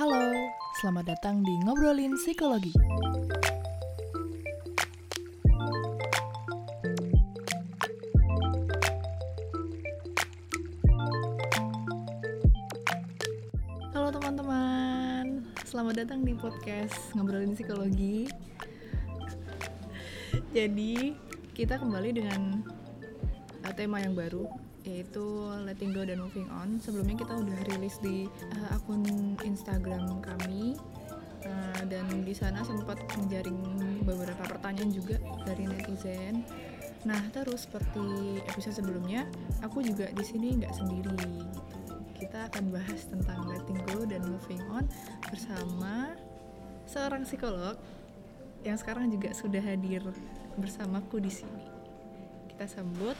Halo, selamat datang di Ngobrolin Psikologi. Halo teman-teman, selamat datang di podcast Ngobrolin Psikologi. Jadi, kita kembali dengan uh, tema yang baru yaitu letting go dan moving on. Sebelumnya kita udah rilis di uh, akun Instagram kami uh, dan di sana sempat menjaring beberapa pertanyaan juga dari netizen. Nah, terus seperti episode sebelumnya, aku juga di sini nggak sendiri gitu. Kita akan bahas tentang letting go dan moving on bersama seorang psikolog yang sekarang juga sudah hadir bersamaku di sini. Kita sambut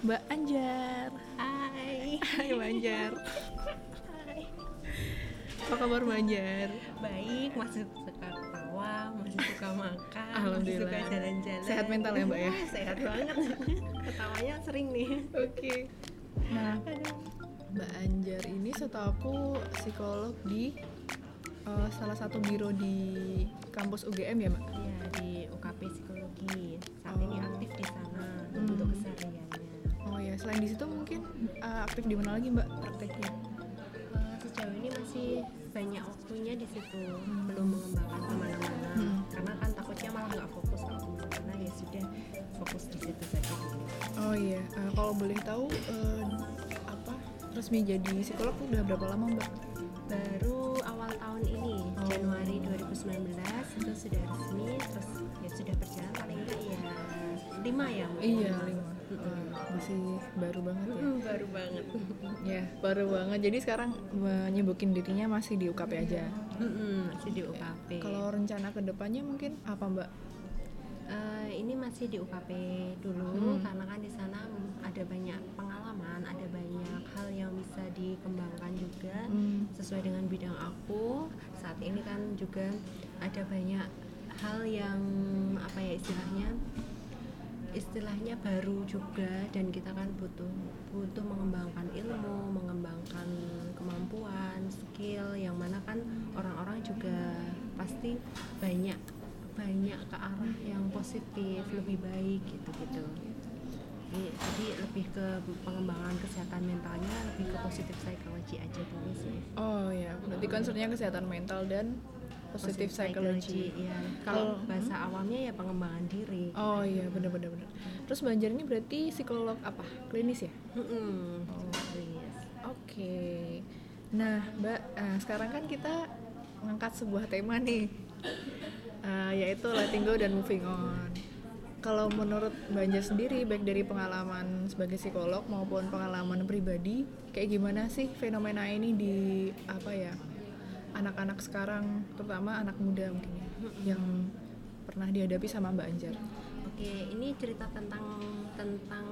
Mbak Anjar. Hai. Hai Mbak Anjar. Hai. Apa kabar Mbak Anjar? Baik, masih suka ketawa, masih suka makan, Alhamdulillah. masih suka jalan-jalan. Sehat mental ya, Mbak ya? Sehat banget. Ketawanya sering nih. Oke. Nah, Mbak Anjar ini setahu aku psikolog di uh, salah satu biro di kampus UGM ya, Mbak? Iya, di UKP Psikologi. Saat ini Oh. aktif di sana Hmm. untuk kesehariannya. Oh ya, selain di situ mungkin uh, aktif di mana lagi Mbak prakteknya? Eh, sejauh ini masih banyak waktunya di situ, belum mengembangkan ke mana-mana. Hmm. Karena kan takutnya malah nggak fokus ke mana-mana ya sudah fokus di situ saja. Oh iya, uh, kalau boleh tahu uh, apa resmi jadi psikolog udah berapa lama Mbak? baru awal tahun ini Oh. Januari 2019 itu sudah resmi terus ya sudah berjalan paling enggak ya lima ya Bu? Iya, lima. Uh, masih baru banget ya. Mm, baru banget Ya, baru banget. Jadi sekarang menyebutin dirinya masih di UKP aja. Mm-mm, masih di UKP Kalau rencana ke depannya mungkin apa Mbak? Eh, ini masih di UKP dulu Hmm. karena kan di sana ada banyak pengalaman ada banyak hal yang bisa dikembangkan juga Hmm. sesuai dengan bidang aku saat ini kan juga ada banyak hal yang apa ya istilahnya istilahnya baru juga dan kita kan butuh butuh mengembangkan ilmu mengembangkan kemampuan skill yang mana kan orang-orang juga pasti banyak banyak ke arah yang positif lebih baik gitu gitu. Jadi, jadi lebih ke pengembangan kesehatan mentalnya lebih ke positif psychology aja dulu sih. Oh ya, berarti concernnya kesehatan mental dan positive psychology. iya kalau Kalau- bahasa awamnya ya pengembangan diri Oh iya, benar-benar benar. Terus Mbak Anjar ini berarti psikolog apa? Klinis ya? Mm-mm. Oh. Oke. Nah, Mbak, eh, sekarang kan kita mengangkat sebuah tema nih, Eh, yaitu letting go dan moving on. Kalau menurut Mbak Anjar sendiri, baik dari pengalaman sebagai psikolog maupun pengalaman pribadi, kayak gimana sih fenomena ini di apa ya anak-anak sekarang, terutama anak muda mungkin ya, yang pernah dihadapi sama Mbak Anjar? Oke, ini cerita tentang tentang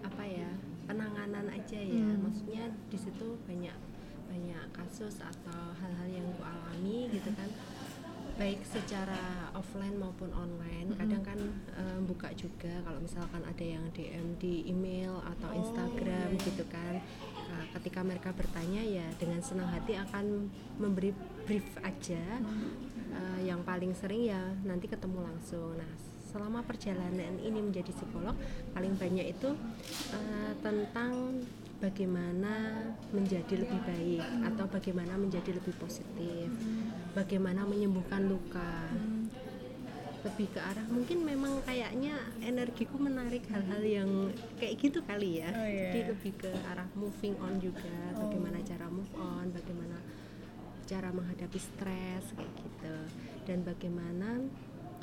apa ya penanganan aja ya. Hmm. Maksudnya di situ banyak banyak kasus atau hal-hal yang ku alami gitu kan. Baik secara offline maupun online. Kadang kan eh, buka juga kalau misalkan ada yang DM di email atau Oh, Instagram iya, iya. gitu kan. Nah, ketika mereka bertanya ya dengan senang hati akan memberi brief aja. Eh, yang paling sering ya nanti ketemu langsung. Nah, selama perjalanan ini menjadi psikolog, paling banyak itu eh, tentang bagaimana menjadi lebih baik atau bagaimana menjadi lebih positif, bagaimana menyembuhkan luka. Lebih ke arah mungkin memang kayaknya energiku menarik hal-hal yang kayak gitu kali ya. Oh, iya. Jadi lebih ke arah moving on juga, Oh. bagaimana cara move on, bagaimana cara menghadapi stres kayak gitu dan bagaimana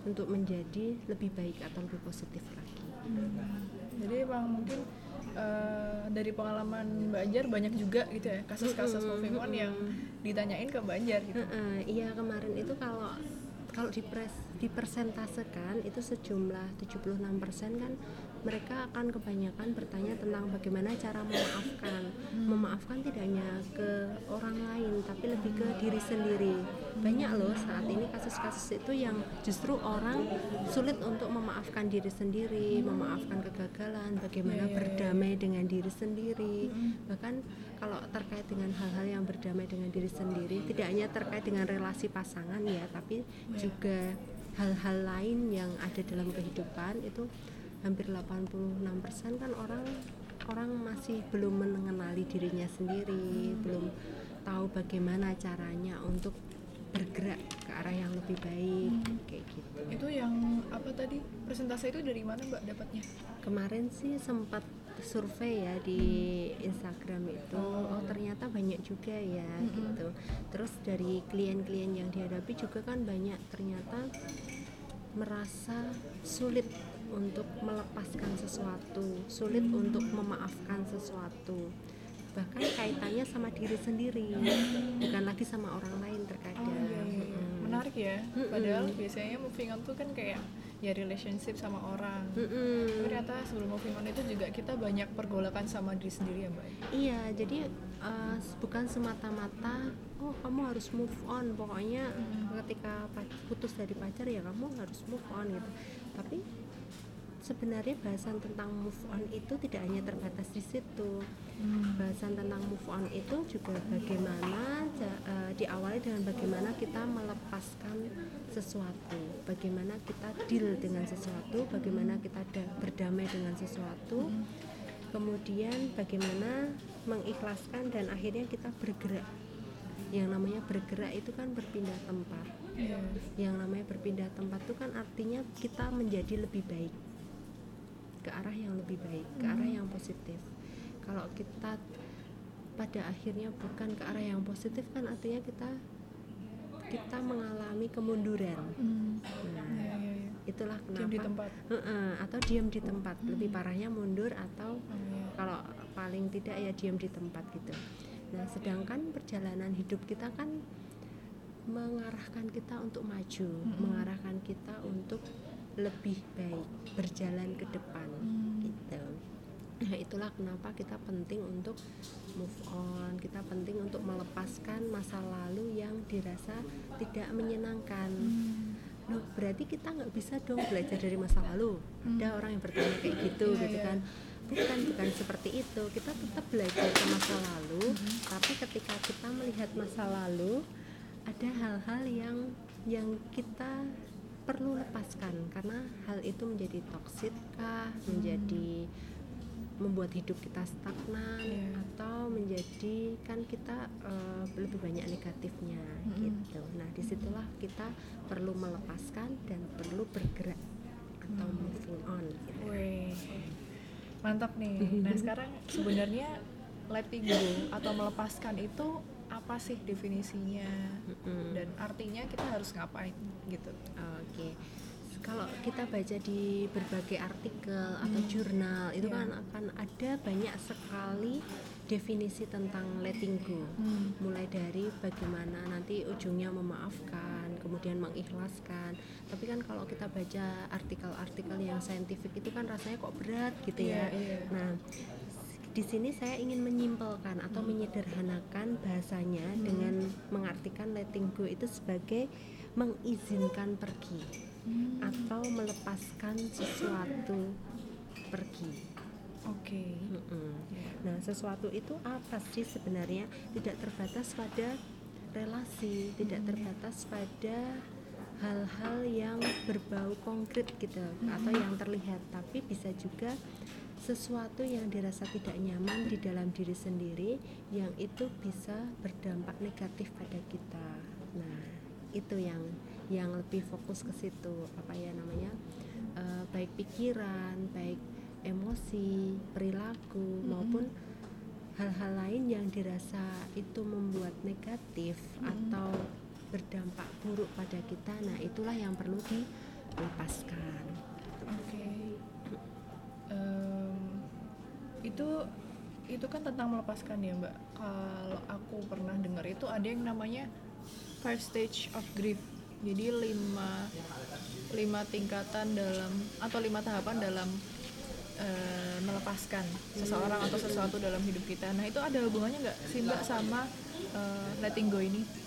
untuk menjadi lebih baik atau lebih positif lagi. Jadi emang mungkin eh, dari pengalaman Mbak Anjar banyak juga gitu ya kasus-kasus Mm-mm, moving on yang ditanyain ke Mbak Anjar gitu. Heeh, iya kemarin itu kalau kalau dipres dipersentasekan itu sejumlah 76% kan mereka akan kebanyakan bertanya tentang bagaimana cara memaafkan Hmm. memaafkan tidak hanya ke orang lain tapi lebih ke diri sendiri banyak loh saat ini kasus-kasus itu yang justru orang sulit untuk memaafkan diri sendiri memaafkan kegagalan bagaimana Iya, iya, iya. berdamai dengan diri sendiri Mm-mm. bahkan kalau terkait dengan hal-hal yang berdamai dengan diri sendiri tidak hanya terkait dengan relasi pasangan ya tapi juga hal-hal lain yang ada dalam kehidupan itu hampir 86% kan orang orang masih belum mengenali dirinya sendiri belum tahu bagaimana caranya untuk bergerak ke arah yang lebih baik Hmm. kayak gitu. Itu yang apa tadi presentasi itu dari mana mbak dapatnya? Kemarin sih sempat survei ya di Instagram itu oh ternyata banyak juga ya Mm-mm. gitu terus dari klien-klien yang dihadapi juga kan banyak ternyata merasa sulit untuk melepaskan sesuatu sulit untuk memaafkan sesuatu bahkan kaitannya sama diri sendiri bukan lagi sama orang lain terkadang oh iya, iya. Mm-mm. menarik ya padahal biasanya moving on tuh kan kayak ya relationship sama orang tapi ternyata sebelum moving on itu juga kita banyak pergolakan sama diri sendiri ya mbak Iya, jadi uh, bukan semata-mata oh kamu harus move on. Pokoknya Hmm. ketika putus dari pacar ya kamu harus move on gitu. Tapi sebenarnya bahasan tentang move on itu tidak hanya terbatas di situ. Bahasan tentang move on itu juga bagaimana uh, diawali dengan bagaimana kita melepaskan sesuatu, bagaimana kita deal dengan sesuatu, bagaimana kita da- berdamai dengan sesuatu. Kemudian bagaimana mengikhlaskan dan akhirnya kita bergerak. Yang namanya bergerak itu kan berpindah tempat. Iya. yang namanya berpindah tempat itu kan artinya kita menjadi lebih baik ke arah yang lebih baik ke arah yang positif kalau kita pada akhirnya bukan ke arah yang positif kan artinya kita kita mengalami kemunduran Hmm. nah Iya, iya, iya. itulah Diam di kenapa tempat Heeh, atau diam di tempat lebih parahnya mundur atau iya. kalau paling tidak ya diam di tempat gitu nah sedangkan perjalanan hidup kita kan mengarahkan kita untuk maju Mm-mm. mengarahkan kita untuk lebih baik berjalan ke depan Hmm. gitu nah itulah kenapa kita penting untuk move on kita penting untuk melepaskan masa lalu yang dirasa tidak menyenangkan Hmm. loh berarti kita nggak bisa dong belajar dari masa lalu Hmm. ada orang yang bertanya kayak gitu Iya, gitu iya. kan bukan bukan seperti itu kita tetap belajar ke masa lalu Mhm. tapi ketika kita melihat masa lalu ada hal-hal yang yang kita perlu lepaskan karena hal itu menjadi toksit kah menjadi membuat hidup kita stagnan Iya. atau menjadikan kita eh, lebih banyak negatifnya Mm-mm. gitu. Nah di situlah kita perlu melepaskan dan perlu bergerak atau Hmm. moving on. Gitu. Wih, mantap nih. Nah sekarang sebenarnya letting go atau melepaskan itu apa sih definisinya Mm-mm. dan artinya kita harus ngapain gitu? Oke. Kalau kita baca di berbagai artikel atau Hmm. jurnal itu Iya. kan akan ada banyak sekali definisi tentang letting go. Hmm. mulai dari bagaimana nanti ujungnya memaafkan, kemudian mengikhlaskan. Tapi kan kalau kita baca artikel-artikel yang saintifik itu kan rasanya kok berat gitu ya. Iya, iya. Nah, di sini saya ingin menyimpelkan atau menyederhanakan bahasanya Hmm. dengan mengartikan letting go itu sebagai mengizinkan pergi Hmm. atau melepaskan sesuatu pergi. Oke. Mm-mm. Ya. Nah, sesuatu itu apa sih sebenarnya? Tidak terbatas pada relasi, tidak terbatas pada hal-hal yang berbau konkret gitu atau yang terlihat, tapi bisa juga sesuatu yang dirasa tidak nyaman di dalam diri sendiri yang itu bisa berdampak negatif pada kita. Nah, itu yang yang lebih fokus ke situ apa ya namanya? eh, baik pikiran, baik emosi, perilaku maupun hal-hal lain yang dirasa itu membuat negatif atau berdampak buruk pada kita. Nah, itulah yang perlu dilepaskan. Oke. Itu itu kan tentang melepaskan ya mbak. Kalau aku pernah dengar itu ada yang namanya five stage of grief. Jadi lima lima tingkatan dalam atau lima tahapan dalam eh, melepaskan seseorang atau sesuatu dalam hidup kita. Nah itu ada hubungannya nggak sih mbak sama eh, letting go ini?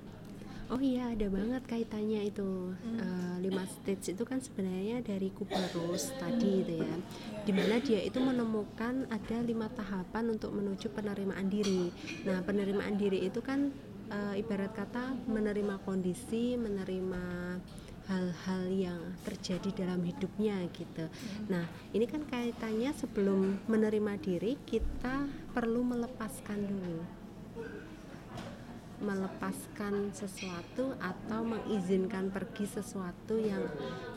Oh iya ada banget kaitannya itu. Eh, lima stage itu kan sebenarnya dari Kubler-Ross tadi itu ya, di mana dia itu menemukan ada lima tahapan untuk menuju penerimaan diri. Nah penerimaan diri itu kan eh, ibarat kata menerima kondisi, menerima hal-hal yang terjadi dalam hidupnya gitu. Nah ini kan kaitannya sebelum menerima diri kita perlu melepaskan dulu melepaskan sesuatu atau mengizinkan pergi sesuatu yang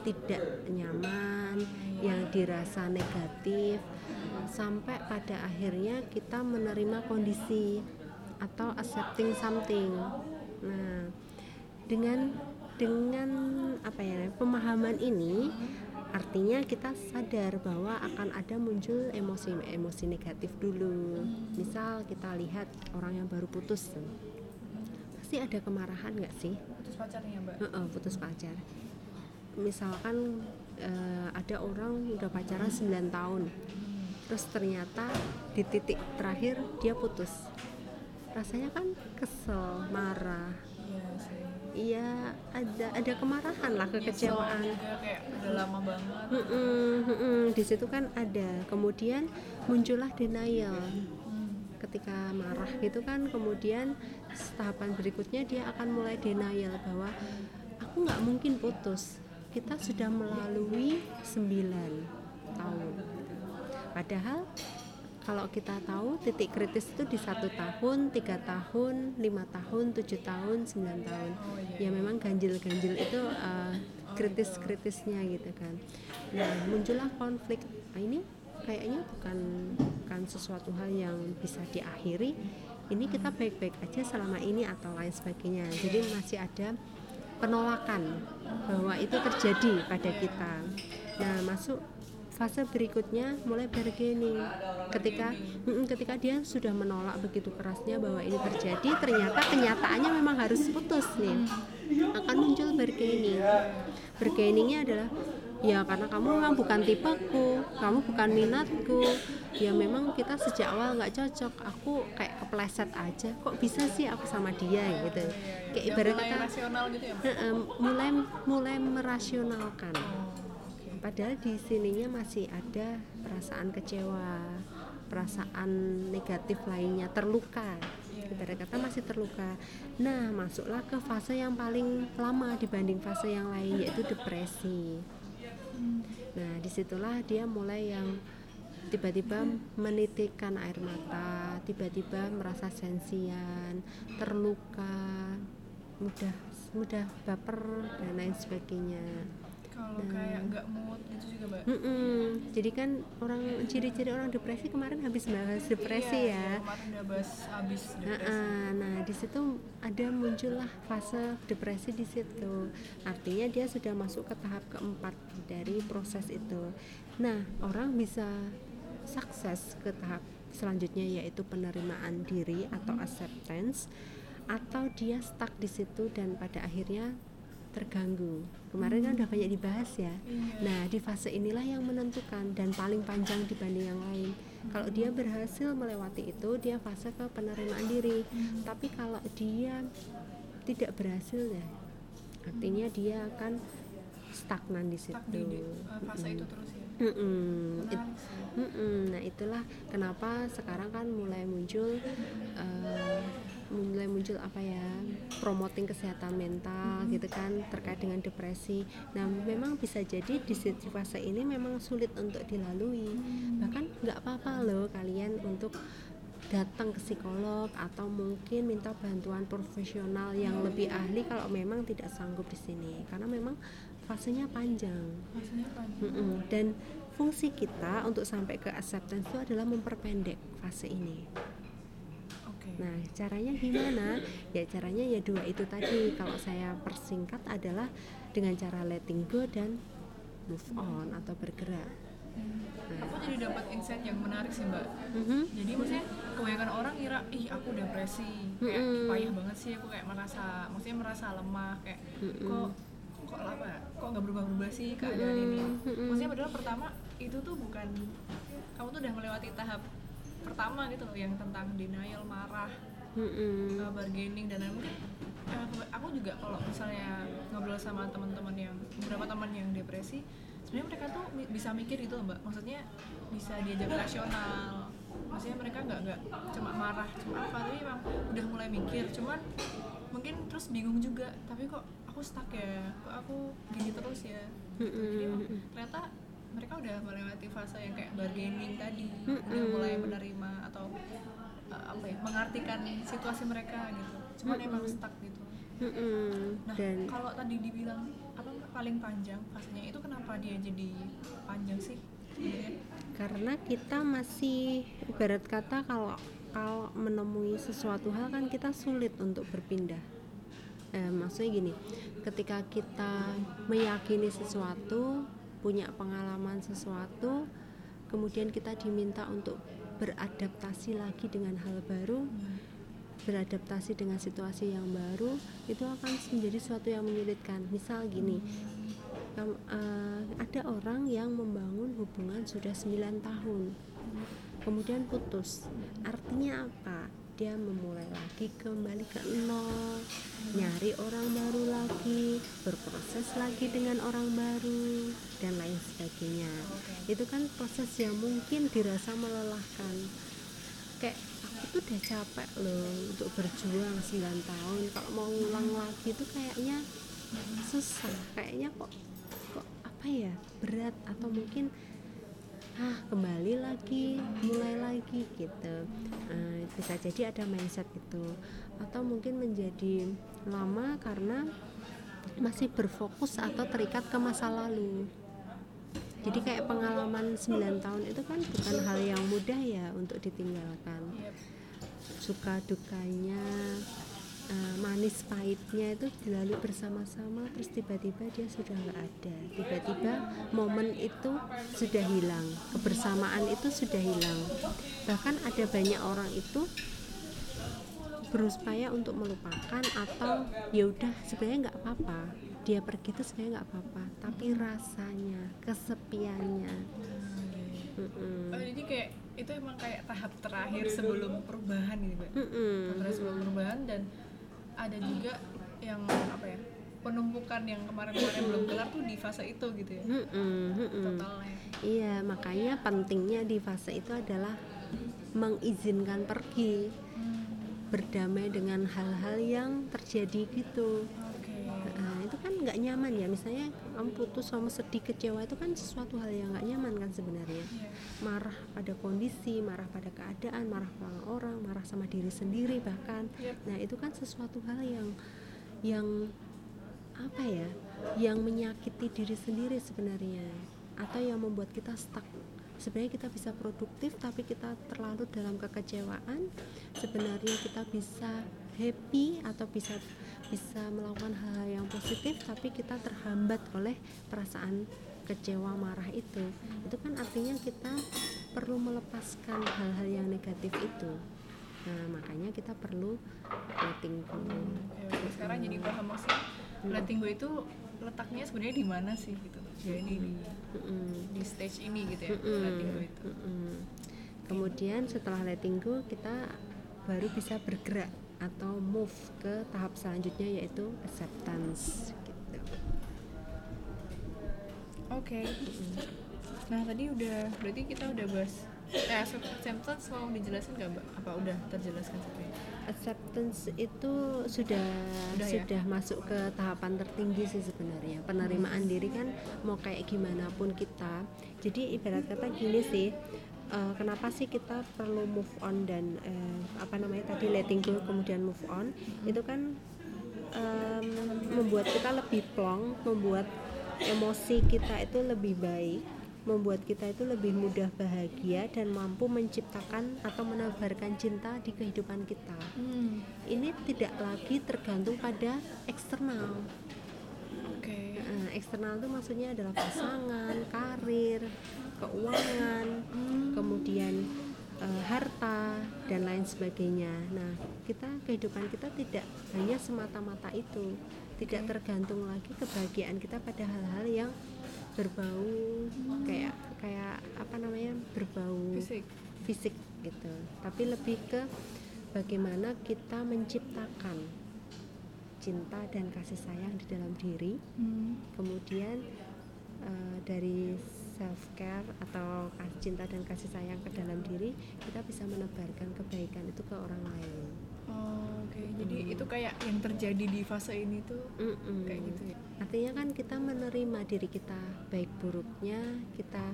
tidak nyaman, yang dirasa negatif, sampai pada akhirnya kita menerima kondisi atau accepting something. Nah, dengan dengan apa ya pemahaman ini artinya kita sadar bahwa akan ada muncul emosi-emosi negatif dulu. Misal kita lihat orang yang baru putus pasti ada kemarahan nggak sih? Putus pacarnya mbak? Heeh, putus pacar. Misalkan eh, ada orang udah pacaran 9 tahun terus ternyata di titik terakhir dia putus. Rasanya kan kesel marah. Iya iya ada ada kemarahan lah kekecewaan. Nyesel juga kayak udah lama banget. Di situ kan ada. Kemudian muncullah denial. Hmm. ketika marah gitu kan kemudian tahapan berikutnya dia akan mulai denial bahwa aku nggak mungkin putus kita sudah melalui 9 tahun padahal kalau kita tahu titik kritis itu di satu tahun, tiga tahun, lima tahun, tujuh tahun, sembilan tahun. Ya memang ganjil-ganjil itu uh, kritis-kritisnya gitu kan. Nah muncullah konflik. Nah, ini kayaknya bukan bukan sesuatu hal yang bisa diakhiri. Ini kita baik-baik aja selama ini atau lain sebagainya. Jadi masih ada penolakan bahwa itu terjadi pada kita. Nah masuk fase berikutnya mulai bargaining ketika ketika dia sudah menolak begitu kerasnya bahwa ini terjadi ternyata kenyataannya memang harus putus nih akan muncul bargaining bargainingnya adalah ya karena kamu memang bukan tipeku kamu bukan minatku. Ya memang kita sejak awal nggak cocok. Aku kayak kepleset aja. Kok bisa sih aku sama dia gitu? Kayak ibarat kata gitu ya mulai mulai merasionalkan. Padahal di sininya masih ada perasaan kecewa perasaan negatif lainnya terluka. Ibarat kata masih terluka. Nah masuklah ke fase yang paling lama dibanding fase yang lain yaitu depresi nah di situlah dia mulai yang tiba-tiba menitikkan air mata tiba-tiba merasa sensian terluka mudah mudah baper dan lain sebagainya Kalau kayak nggak mood gitu juga mbak? Mm-mm. Jadi kan orang ciri-ciri orang depresi kemarin habis bahas depresi Iya, ya. Kemarin udah bahas habis depresi. Nah, nah di situ ada muncullah fase depresi di situ. Artinya dia sudah masuk ke tahap keempat dari proses itu. Nah orang bisa sukses ke tahap selanjutnya yaitu penerimaan diri atau acceptance atau dia stuck di situ dan pada akhirnya terganggu. Kemarin kan udah banyak dibahas ya. Nah, di fase inilah yang menentukan dan paling panjang dibanding yang lain. Kalau dia berhasil melewati itu, dia fase ke penerimaan diri. Tapi kalau dia tidak berhasil ya, artinya dia akan stagnan di situ. Di, uh, fase itu terus ya. Mm-mm. It- Menarik sih. Mm-mm. Nah itulah kenapa sekarang kan mulai muncul eh, mulai muncul apa ya promoting kesehatan mental gitu kan terkait dengan depresi. Nah memang bisa jadi di situ fase ini memang sulit untuk dilalui. Bahkan nggak apa-apa loh kalian untuk datang ke psikolog atau mungkin minta bantuan profesional yang lebih ahli kalau memang tidak sanggup di sini karena memang fasenya panjang. Rasanya panjang. Mm-mm. Dan fungsi kita untuk sampai ke acceptance itu adalah memperpendek fase ini. Nah, caranya gimana? Ya caranya ya dua itu tadi. Kalau saya persingkat adalah dengan cara letting go dan move on atau bergerak. Nah, Aku jadi dapat insight yang menarik sih mbak. mhm. Jadi maksudnya kebanyakan orang ngira, ih aku depresi, kayak ih, Mm-mm. payah banget sih aku kayak merasa, maksudnya merasa lemah, kayak Mm-mm. kok kok apa, kok nggak berubah-berubah sih keadaan Mm-mm, ini. Maksudnya padahal pertama itu tuh bukan kamu tuh udah melewati tahap pertama gitu loh yang tentang denial marah Mm-mm. uh, bargaining dan lain mungkin uh, aku juga kalau misalnya ngobrol sama teman-teman yang beberapa teman yang depresi sebenarnya mereka tuh bisa mikir gitu loh mbak. Maksudnya bisa diajak rasional. Maksudnya mereka nggak nggak cuma marah cuma apa tapi emang udah mulai mikir. Cuman mungkin terus bingung juga tapi kok aku stuck ya? Kok aku gini terus ya? Jadi emang ternyata mereka udah melewati fase yang kayak bargaining tadi. Udah Mm-mm. mulai menerima atau uh, apa ya mengartikan situasi mereka gitu. Cuman emang stuck gitu. Mm-mm. nah dan kalau tadi dibilang apa paling panjang fasenya itu kenapa dia jadi panjang sih? Karena kita masih ibarat kata kalau kalau menemui sesuatu hal kan kita sulit untuk berpindah. Eh, maksudnya gini ketika kita meyakini sesuatu punya pengalaman sesuatu kemudian kita diminta untuk beradaptasi lagi dengan hal baru beradaptasi dengan situasi yang baru itu akan menjadi sesuatu yang menyulitkan. Misal gini eh, ada orang yang membangun hubungan sudah 9 tahun kemudian putus. Artinya apa dia memulai lagi kembali ke nol. Nyari orang baru lagi berproses lagi dengan orang baru dan lain sebagainya. Itu kan proses yang mungkin dirasa melelahkan. Kayak aku tuh udah capek loh untuk berjuang 9 tahun. Kalau mau ngulang lagi tuh kayaknya susah. Kayaknya kok kok apa ya berat atau mungkin ah kembali lagi mulai lagi gitu. Eh, bisa jadi ada mindset itu. Atau mungkin menjadi lama karena masih berfokus atau terikat ke masa lalu. Jadi kayak pengalaman 9 tahun itu kan bukan hal yang mudah ya untuk ditinggalkan. Suka dukanya eh, manis pahitnya itu dilalui bersama-sama terus tiba-tiba dia sudah nggak ada tiba-tiba momen itu sudah hilang kebersamaan itu sudah hilang bahkan ada banyak orang itu berupaya untuk melupakan atau ya udah sebenarnya nggak apa-apa dia pergi itu sebenarnya nggak apa-apa tapi rasanya kesepiannya. Oh, jadi kayak itu emang kayak tahap terakhir sebelum perubahan gitu Mbak. Mm-mm. Tahap terakhir sebelum perubahan dan ada juga yang apa ya penumpukan yang kemarin-kemarin belum kelar tuh di fase itu gitu ya. Totalnya. Iya, makanya pentingnya di fase itu adalah mengizinkan pergi, berdamai dengan hal-hal yang terjadi gitu. oke Nah, itu kan nggak nyaman ya. Misalnya kamu putus sama sedih kecewa itu kan sesuatu hal yang nggak nyaman kan sebenarnya. Iya. Marah pada kondisi, marah pada keadaan, marah pada orang, marah sama diri sendiri bahkan. Yep. Nah, itu kan sesuatu hal yang yang apa ya? Yang menyakiti diri sendiri sebenarnya atau yang membuat kita stuck. Sebenarnya kita bisa produktif tapi kita terlalu dalam kekecewaan. Sebenarnya kita bisa happy atau bisa bisa melakukan hal-hal yang positif tapi kita terhambat oleh perasaan kecewa marah itu. Itu kan artinya kita perlu melepaskan hal-hal yang negatif itu. Nah, makanya kita perlu letting go. Oke, oke. sekarang jadi paham maksudnya letting go itu letaknya sebenarnya di mana sih gitu ya ini di di stage ini gitu ya Mm-mm. letting go itu Mm-mm. Kemudian setelah letting go kita baru bisa bergerak atau move ke tahap selanjutnya yaitu acceptance gitu. oke nah tadi udah berarti kita udah bahas eh acceptance mau dijelasin nggak mbak apa udah terjelaskan sebenarnya Acceptance itu sudah Udah ya? sudah masuk ke tahapan tertinggi sih sebenarnya. Penerimaan diri kan mau kayak gimana pun kita. Jadi ibarat kata gini sih, eh, kenapa sih kita perlu move on dan eh, apa namanya tadi letting go kemudian move on itu kan em, membuat kita lebih plong, membuat emosi kita itu lebih baik, membuat kita itu lebih mudah bahagia dan mampu menciptakan atau menebarkan cinta di kehidupan kita. hmm. Ini tidak lagi tergantung pada eksternal. oke Nah, eksternal itu maksudnya adalah pasangan, karir, keuangan, kemudian eh, harta dan lain sebagainya. Nah, kita kehidupan kita tidak hanya semata-mata itu, tidak tergantung lagi kebahagiaan kita pada hal-hal yang berbau kayak kayak apa namanya berbau fisik. fisik gitu. Tapi lebih ke bagaimana kita menciptakan cinta dan kasih sayang di dalam diri. Hmm. kemudian eh, dari self care atau cinta dan kasih sayang ke dalam diri kita bisa menebarkan kebaikan itu ke orang lain Oh, oke. Jadi Hmm. itu kayak yang terjadi di fase ini tuh Mm-mm. kayak gitu ya. artinya kan kita menerima diri kita baik buruknya kita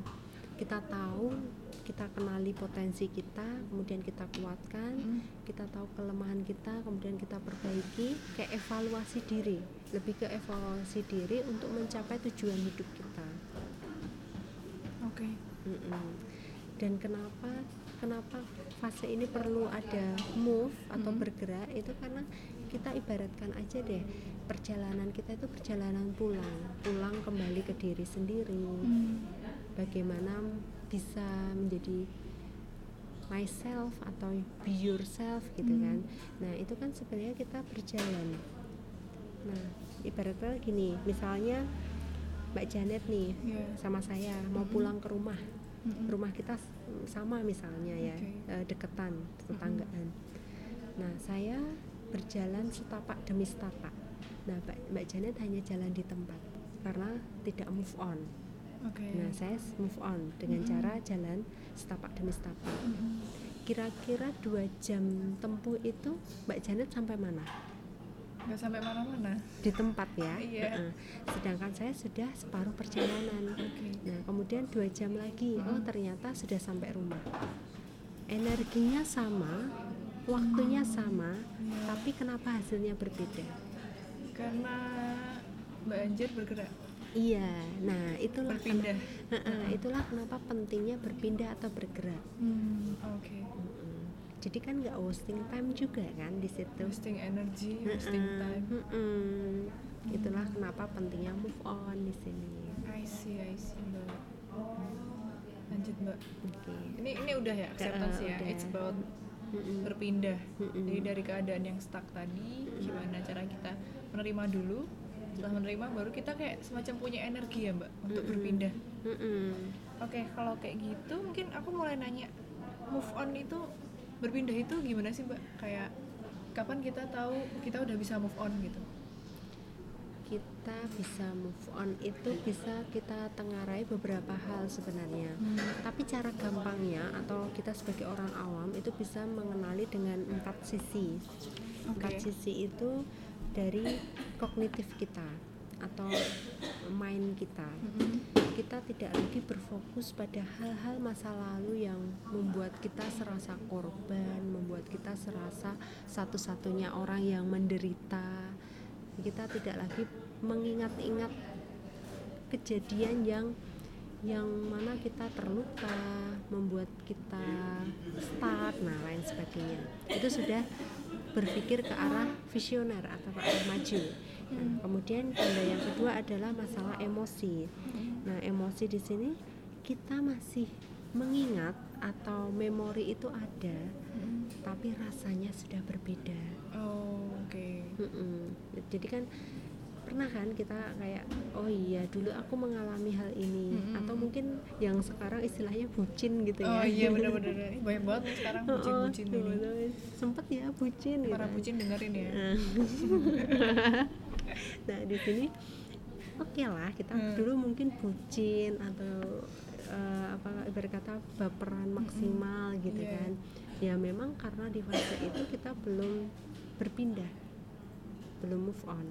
kita tahu kita kenali potensi kita kemudian kita kuatkan Hmm. kita tahu kelemahan kita kemudian kita perbaiki kayak evaluasi diri lebih ke evaluasi diri untuk mencapai tujuan hidup kita Oke. Mm-mm. dan kenapa kenapa fase ini perlu ada move atau Mm. bergerak itu karena kita ibaratkan aja deh perjalanan kita itu perjalanan pulang pulang kembali ke diri sendiri Hmm. bagaimana bisa menjadi myself atau be yourself gitu Hmm. kan nah itu kan sebenarnya kita berjalan nah ibaratnya gini misalnya Mbak Janet nih Iya. sama saya mau pulang ke rumah Mm-mm. rumah kita sama misalnya ya Oke. eh, deketan tetanggaan nah saya berjalan setapak demi setapak nah Mbak, Mbak Janet hanya jalan di tempat karena tidak move on Oke. nah saya move on dengan Mm-mm. cara jalan setapak demi setapak Mm-mm. kira-kira dua jam tempuh itu Mbak Janet sampai mana nggak sampai mana-mana. di tempat ya Iya. Heeh. sedangkan saya sudah separuh perjalanan Oke. Nah, kemudian dua jam lagi, oh Hmm. ternyata sudah sampai rumah. Energinya sama, waktunya sama, Iya. tapi kenapa hasilnya berbeda? Karena Mbak Anjir bergerak, Iya, nah itulah berpindah. kena- Heeh, itulah kenapa pentingnya berpindah atau bergerak. Hmm. Oke. Mm-mm. Jadi kan nggak wasting time juga kan di situ. Wasting energy, wasting Heeh, time. mm-mm. Itulah kenapa pentingnya move on di sini. I see, I see Mbak. Lanjut Mbak. Oke. Ini ini udah ya acceptance ya. udah. It's about Mm-mm. berpindah. Mm-mm. Jadi dari keadaan yang stuck tadi, gimana cara kita menerima dulu. Setelah menerima baru kita kayak semacam punya energi ya Mbak untuk Mm-mm. berpindah. Mm-mm. Oke, kalau kayak gitu mungkin aku mulai nanya move on itu berpindah itu gimana sih Mbak? Kayak kapan kita tahu kita udah bisa move on gitu? kita bisa move on itu bisa kita tengarai beberapa hal sebenarnya Hmm. tapi cara gampangnya atau kita sebagai orang awam itu bisa mengenali dengan empat sisi empat Oke. sisi itu dari kognitif kita atau mind kita Mm-mm. Kita tidak lagi berfokus pada hal-hal masa lalu yang membuat kita serasa korban, membuat kita serasa satu-satunya orang yang menderita. Kita tidak lagi mengingat-ingat kejadian yang yang mana kita terluka, membuat kita stuck, nah lain sebagainya. Itu sudah berpikir ke arah visioner atau ke arah maju. Nah, kemudian tanda yang kedua adalah masalah emosi. Nah, emosi di sini kita masih mengingat atau memori itu ada, Mm-mm. tapi rasanya sudah berbeda. Oh, oke. Mm-mm. Jadi kan pernah kan kita kayak oh iya dulu aku mengalami hal ini Mm-mm. atau mungkin yang sekarang istilahnya bucin gitu Oh ya. iya benar-benar. Ini banyak banget sekarang bucin-bucin Oh, ini. bener. sempet ya bucin gitu. Para bucin dengerin ya. nah di sini oke lah kita Hmm. dulu mungkin bucin atau eh, apa ibarat kata baperan maksimal gitu Iya. kan ya memang karena di fase itu kita belum berpindah belum move on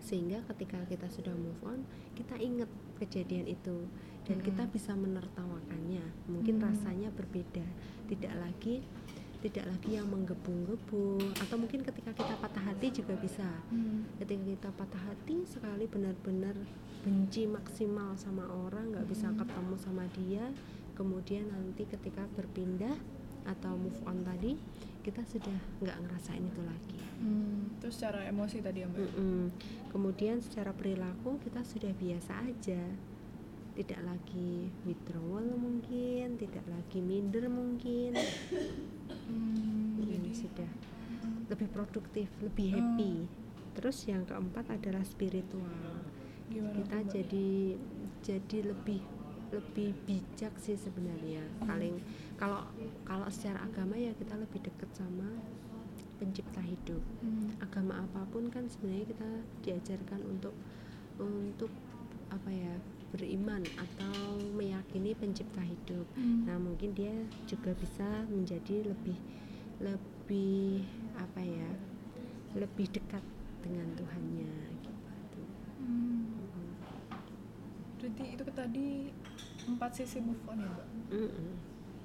sehingga ketika kita sudah move on kita ingat kejadian itu dan kita Mm-mm. bisa menertawakannya mungkin Hmm. rasanya berbeda tidak lagi tidak lagi yang menggebu-gebu atau mungkin ketika kita patah hati juga bisa Hmm. ketika kita patah hati sekali benar-benar benci maksimal sama orang nggak bisa Mhm. ketemu sama dia kemudian nanti ketika berpindah atau move on tadi kita sudah nggak ngerasain itu lagi Hmm. Terus secara emosi tadi ya Mbak. Mm-mm. kemudian secara perilaku kita sudah biasa aja tidak lagi withdrawal mungkin tidak lagi minder mungkin Hmm. Mm, Jadi sudah lebih produktif lebih Oh. happy terus yang keempat adalah spiritual gimana kita Mbak? jadi jadi lebih lebih bijak sih sebenarnya paling kalau kalau secara agama ya kita lebih dekat sama pencipta hidup Hmm. agama apa pun kan sebenarnya kita diajarkan untuk untuk apa ya beriman atau meyakini pencipta hidup Hmm. nah mungkin dia juga bisa menjadi lebih lebih apa ya lebih dekat dengan Tuhannya gitu Hmm. Berarti itu ke tadi empat sisi move on ya mbak. Mm-mm.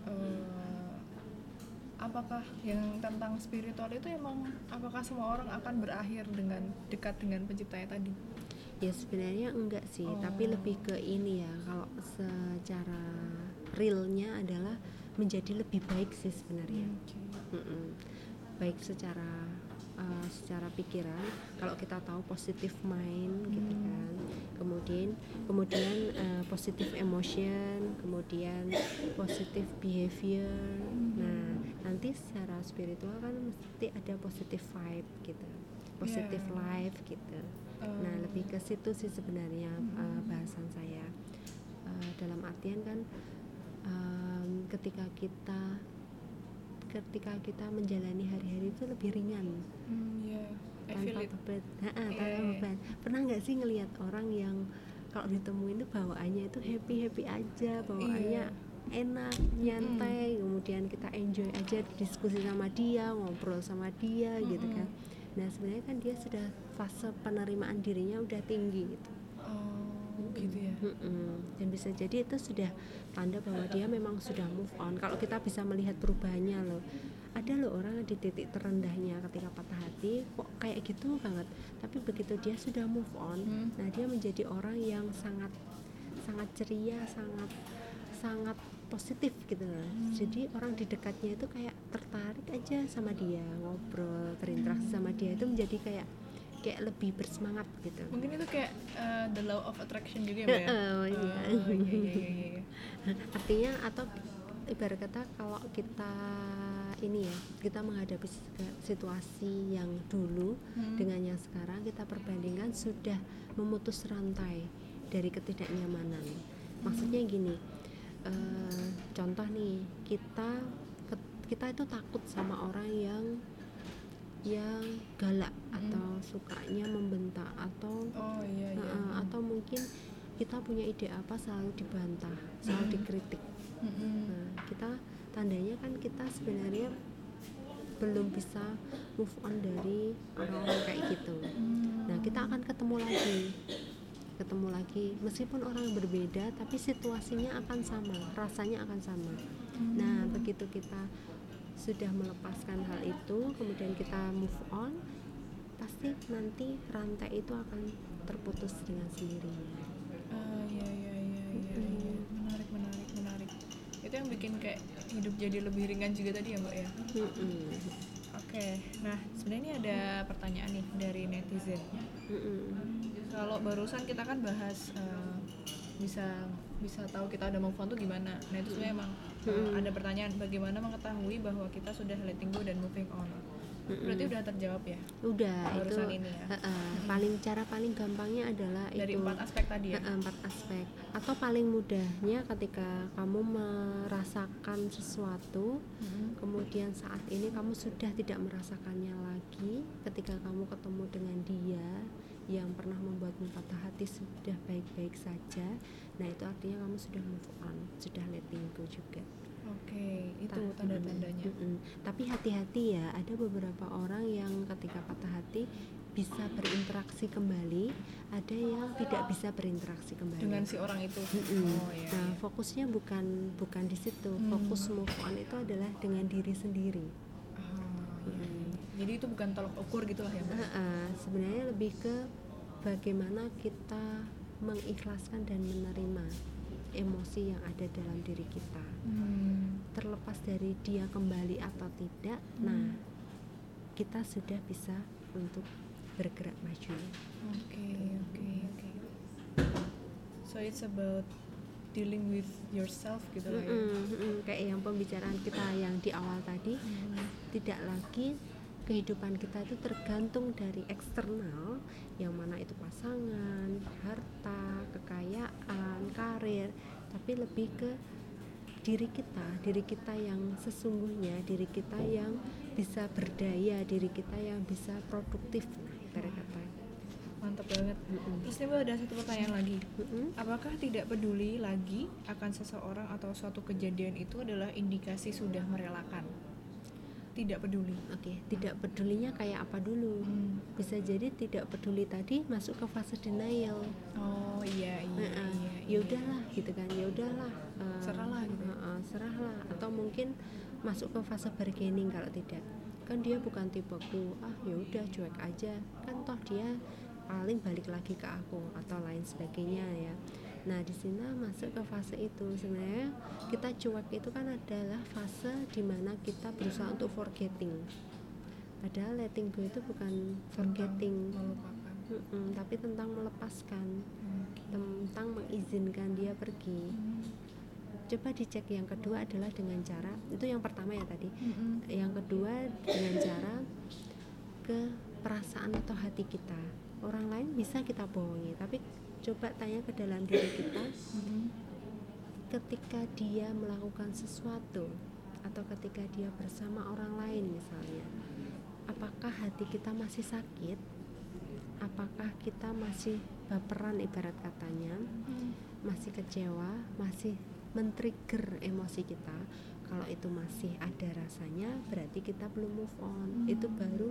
Eh, apakah yang tentang spiritual itu emang apakah semua orang akan berakhir dengan dekat dengan penciptanya tadi? Ya sebenarnya enggak sih Oh. tapi lebih ke ini ya kalau secara realnya adalah menjadi lebih baik sih sebenarnya Mm-mm. baik secara uh, secara pikiran kalau kita tahu positive mind gitu Hmm. kan kemudian kemudian uh, positive emotion kemudian positive behavior Hmm. nah nanti secara spiritual kan mesti ada positive vibe gitu positive Yeah. life gitu Eh, nah lebih ke situ sih sebenarnya uh, Hmm. bahasan saya. Uh, dalam artian kan um, ketika kita ketika kita menjalani hari-hari itu lebih ringan. Hmm, I feel tanpa beban. Ha-ha, Iya, tanpa iya. beban. Pernah nggak sih ngelihat orang yang kalau ditemuin itu bawaannya itu happy happy aja bawaannya Iya. enak nyantai kemudian kita enjoy aja diskusi sama dia ngobrol sama dia gitu kan nah sebenarnya kan dia sudah fase penerimaan dirinya udah tinggi gitu Oh, gitu ya. Mm-mm. dan bisa jadi itu sudah tanda bahwa dia memang sudah move on kalau kita bisa melihat perubahannya loh ada loh orang di titik terendahnya ketika patah hati kok kayak gitu banget tapi begitu dia sudah move on Hmm. nah dia menjadi orang yang sangat sangat ceria sangat sangat positif gitu loh Hmm. jadi orang di dekatnya itu kayak tertarik aja sama dia ngobrol berinteraksi sama dia itu menjadi kayak kayak lebih bersemangat gitu Mungkin itu kayak eh, the law of attraction juga ya, ya? Oh, iya. Oh, iya, iya, iya, iya. artinya atau ibarat kata kalau kita ini ya kita menghadapi situ- situasi yang dulu Hmm. dengan yang sekarang kita perbandingkan sudah memutus rantai dari ketidaknyamanan maksudnya gini eh, contoh nih kita kita itu takut sama orang yang yang galak atau sukanya membentak atau Oh iya iya. Heeh, atau mungkin kita punya ide apa selalu dibantah, selalu dikritik. Mm-mm. Nah, kita tandanya kan kita sebenarnya belum bisa move on dari orang-orang kayak gitu. Hmm. Nah, kita akan ketemu lagi. Ketemu lagi meskipun orang berbeda tapi situasinya akan sama, rasanya akan sama. Nah, begitu kita sudah melepaskan hal itu, kemudian kita move on, pasti nanti rantai itu akan terputus dengan sendirinya. Ah, iya iya iya Mm-mm. iya. Menarik menarik menarik. Itu yang bikin kayak hidup jadi lebih ringan juga tadi ya Mbak ya. Oke. Nah sebenarnya ini ada pertanyaan nih dari netizen. Kalau barusan kita kan bahas eh, bisa bisa tahu kita udah move on tuh gimana. Nah itu sebenarnya emang Mm-mm. ada pertanyaan bagaimana mengetahui bahwa kita sudah letting go dan moving on. Mm-mm. Berarti udah terjawab ya udah itu barusan ini ya. Heeh, paling cara paling gampangnya adalah Dari itu empat aspek tadi ya. Empat aspek atau paling mudahnya ketika kamu merasakan sesuatu Mm-mm. kemudian saat ini kamu sudah tidak merasakannya lagi ketika kamu ketemu dengan dia yang pernah membuatmu patah hati sudah baik-baik saja nah itu artinya kamu sudah move on sudah letting go juga Oke, itu Ta- tanda-tandanya. Mm-mm. tapi hati-hati ya ada beberapa orang yang ketika patah hati bisa berinteraksi kembali ada yang tidak bisa berinteraksi kembali Dengan si orang itu. Mm-mm. Oh iya. nah iya. fokusnya bukan bukan di situ Hmm. fokus move on itu adalah dengan diri sendiri Oh, iya, Mm. iya. Jadi itu bukan tolok ukur gitu lah ya, Mbak. Heeh, sebenarnya lebih ke bagaimana kita mengikhlaskan dan menerima emosi yang ada dalam diri kita Hmm. terlepas dari dia kembali atau tidak Hmm. nah kita sudah bisa untuk bergerak maju Oke, oke, oke. So it's about dealing with yourself gitu lah ya. Mm-mm, mm-mm. kayak yang pembicaraan kita yang di awal tadi Hmm. tidak lagi kehidupan kita itu tergantung dari eksternal yang mana itu pasangan, harta, kekayaan, karir tapi lebih ke diri kita diri kita yang sesungguhnya diri kita yang bisa berdaya diri kita yang bisa produktif ibarat kata. Mantap banget. Mm-mm. terus nih Mbak, ada satu pertanyaan lagi. Apakah tidak peduli lagi akan seseorang atau suatu kejadian itu adalah indikasi sudah merelakan tidak peduli oke tidak pedulinya kayak apa dulu Hmm. bisa jadi tidak peduli tadi masuk ke fase denial oh iya iya Heeh. iya, ya iya. udahlah gitu kan ya udahlah eh, Serahlah gitu. heeh, serahlah atau mungkin masuk ke fase bargaining kalau tidak kan dia bukan tipeku ah ya udah cuek aja kan toh dia paling balik lagi ke aku atau lain sebagainya ya nah di sini masuk ke fase itu. Sebenarnya kita cuek itu kan adalah fase di mana kita berusaha untuk forgetting. Padahal letting go itu bukan forgetting. melupakan. Mm-mm, tapi tentang melepaskan. Oke. tentang mengizinkan dia pergi. Hmm. coba dicek yang kedua adalah dengan cara itu yang pertama ya tadi. Mm-mm. yang kedua dengan cara ke perasaan atau hati kita. Orang lain bisa kita bohongi tapi coba tanya ke dalam diri kita Mm-mm. ketika dia melakukan sesuatu atau ketika dia bersama orang lain misalnya apakah hati kita masih sakit apakah kita masih baperan ibarat katanya Hmm. masih kecewa, masih men-trigger emosi kita. Kalau itu masih ada rasanya, berarti kita belum move on. Hmm. Itu baru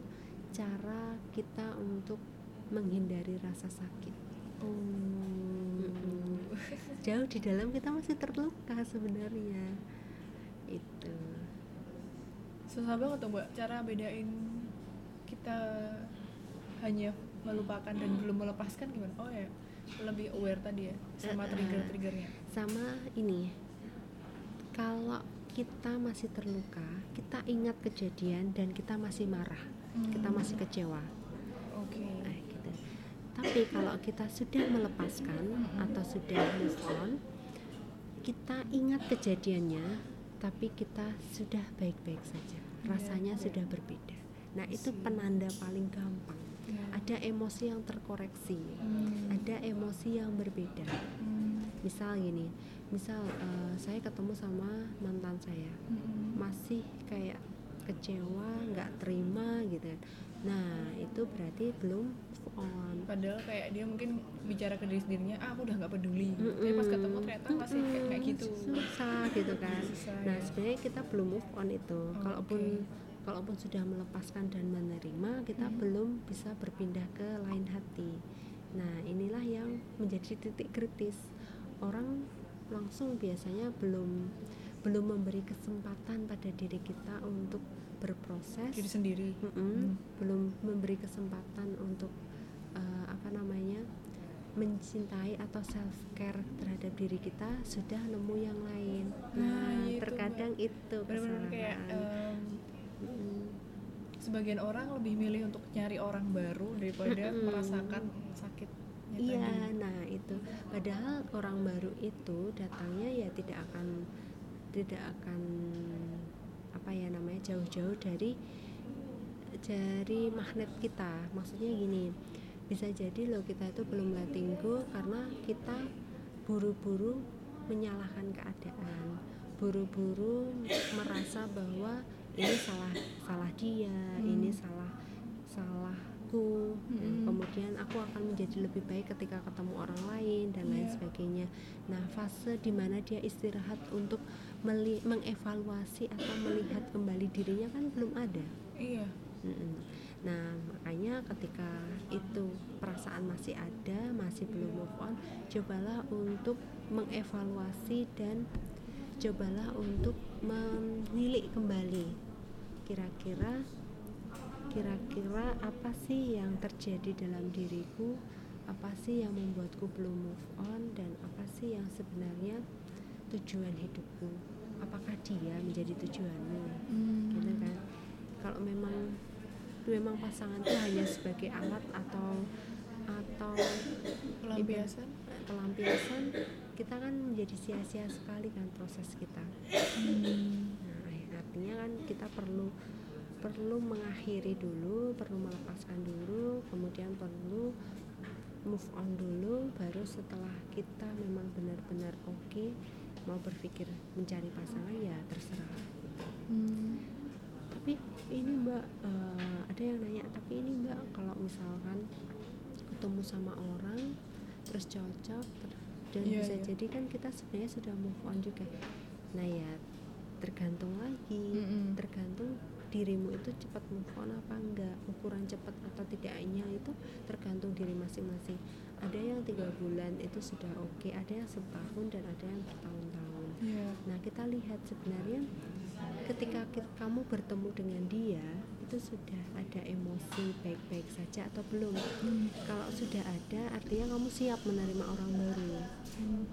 cara kita untuk menghindari rasa sakit. Jauh di dalam kita masih terluka sebenarnya. Itu. susah banget tuh mbak cara bedain kita hanya melupakan dan belum melepaskan gimana oh ya lebih aware tadi ya sama Eh, eh. trigger triggernya Sama ini. Kalau kita masih terluka, kita ingat kejadian dan kita masih marah, kita Hmm. masih kecewa. Tapi kalau kita sudah melepaskan atau sudah move on, kita ingat kejadiannya, tapi kita sudah baik-baik saja. Rasanya Iya. sudah berbeda. Nah, itu penanda paling gampang. Ya. Ada emosi yang terkoreksi, Hmm. ada emosi yang berbeda. Hmm. Misal gini, misal eh, saya ketemu sama mantan saya, Hmm. masih kayak kecewa, nggak terima gitu kan. Nah, itu berarti belum on. padahal kayak dia mungkin bicara ke diri sendirinya ah aku udah nggak peduli tapi pas ketemu ternyata masih kayak, kayak gitu susah gitu kan Susah, nah ya. sebenarnya kita belum move on itu Oh, kalaupun oke. kalaupun sudah melepaskan dan menerima kita Hmm. belum bisa berpindah ke lain hati nah inilah yang menjadi titik kritis orang langsung biasanya belum belum memberi kesempatan pada diri kita untuk berproses diri sendiri Mm-mm. Hmm. belum memberi kesempatan untuk eh, apa namanya mencintai atau self care terhadap diri kita sudah nemu yang lain. Nah, Nah, itu, terkadang itu benar-benar kayak Mm-mm. sebagian orang lebih milih untuk nyari orang baru daripada merasakan sakitnya Iya, tadi nah itu. Padahal orang baru itu datangnya ya tidak akan tidak akan apa ya namanya jauh-jauh dari dari magnet kita. Maksudnya gini, bisa jadi loh kita itu belum letting go karena kita buru-buru menyalahkan keadaan, buru-buru merasa bahwa ini salah salah dia, Hmm. ini salah salahku. Nah, Mm-mm. kemudian aku akan menjadi lebih baik ketika ketemu orang lain dan lain Iya. sebagainya. Nah, fase di mana dia istirahat untuk meli- mengevaluasi atau melihat kembali dirinya kan belum ada. iya Mm-mm. Nah, makanya ketika itu perasaan masih ada, masih belum move on, cobalah untuk mengevaluasi dan cobalah untuk menilik kembali. Kira-kira kira-kira apa sih yang terjadi dalam diriku? Apa sih yang membuatku belum move on dan apa sih yang sebenarnya tujuan hidupku? Apakah dia menjadi tujuanmu? gitu kan kalau memang memang pasangan itu hanya sebagai alat atau atau pelampiasan pelampiasan kita kan menjadi sia-sia sekali kan proses kita Hmm. nah artinya kan kita perlu perlu mengakhiri dulu perlu melepaskan dulu kemudian perlu move on dulu baru setelah kita memang benar-benar oke mau berpikir mencari pasangan ya terserah Hmm. Ini mbak eh, ada yang nanya tapi ini mbak kalau misalkan ketemu sama orang terus cocok ter- dan Iya, bisa iya. jadi kan kita sebenarnya sudah move on juga nah ya tergantung lagi Mm-mm. tergantung dirimu itu cepat move on apa enggak ukuran cepat atau tidaknya itu tergantung diri masing-masing ada yang tiga bulan itu sudah oke ada yang setahun dan ada yang bertahun-tahun Iya. Nah, kita lihat sebenarnya ketika kamu bertemu dengan dia, itu sudah ada emosi baik-baik saja atau belum? Hmm. Kalau sudah ada, artinya kamu siap menerima orang baru. Hmm.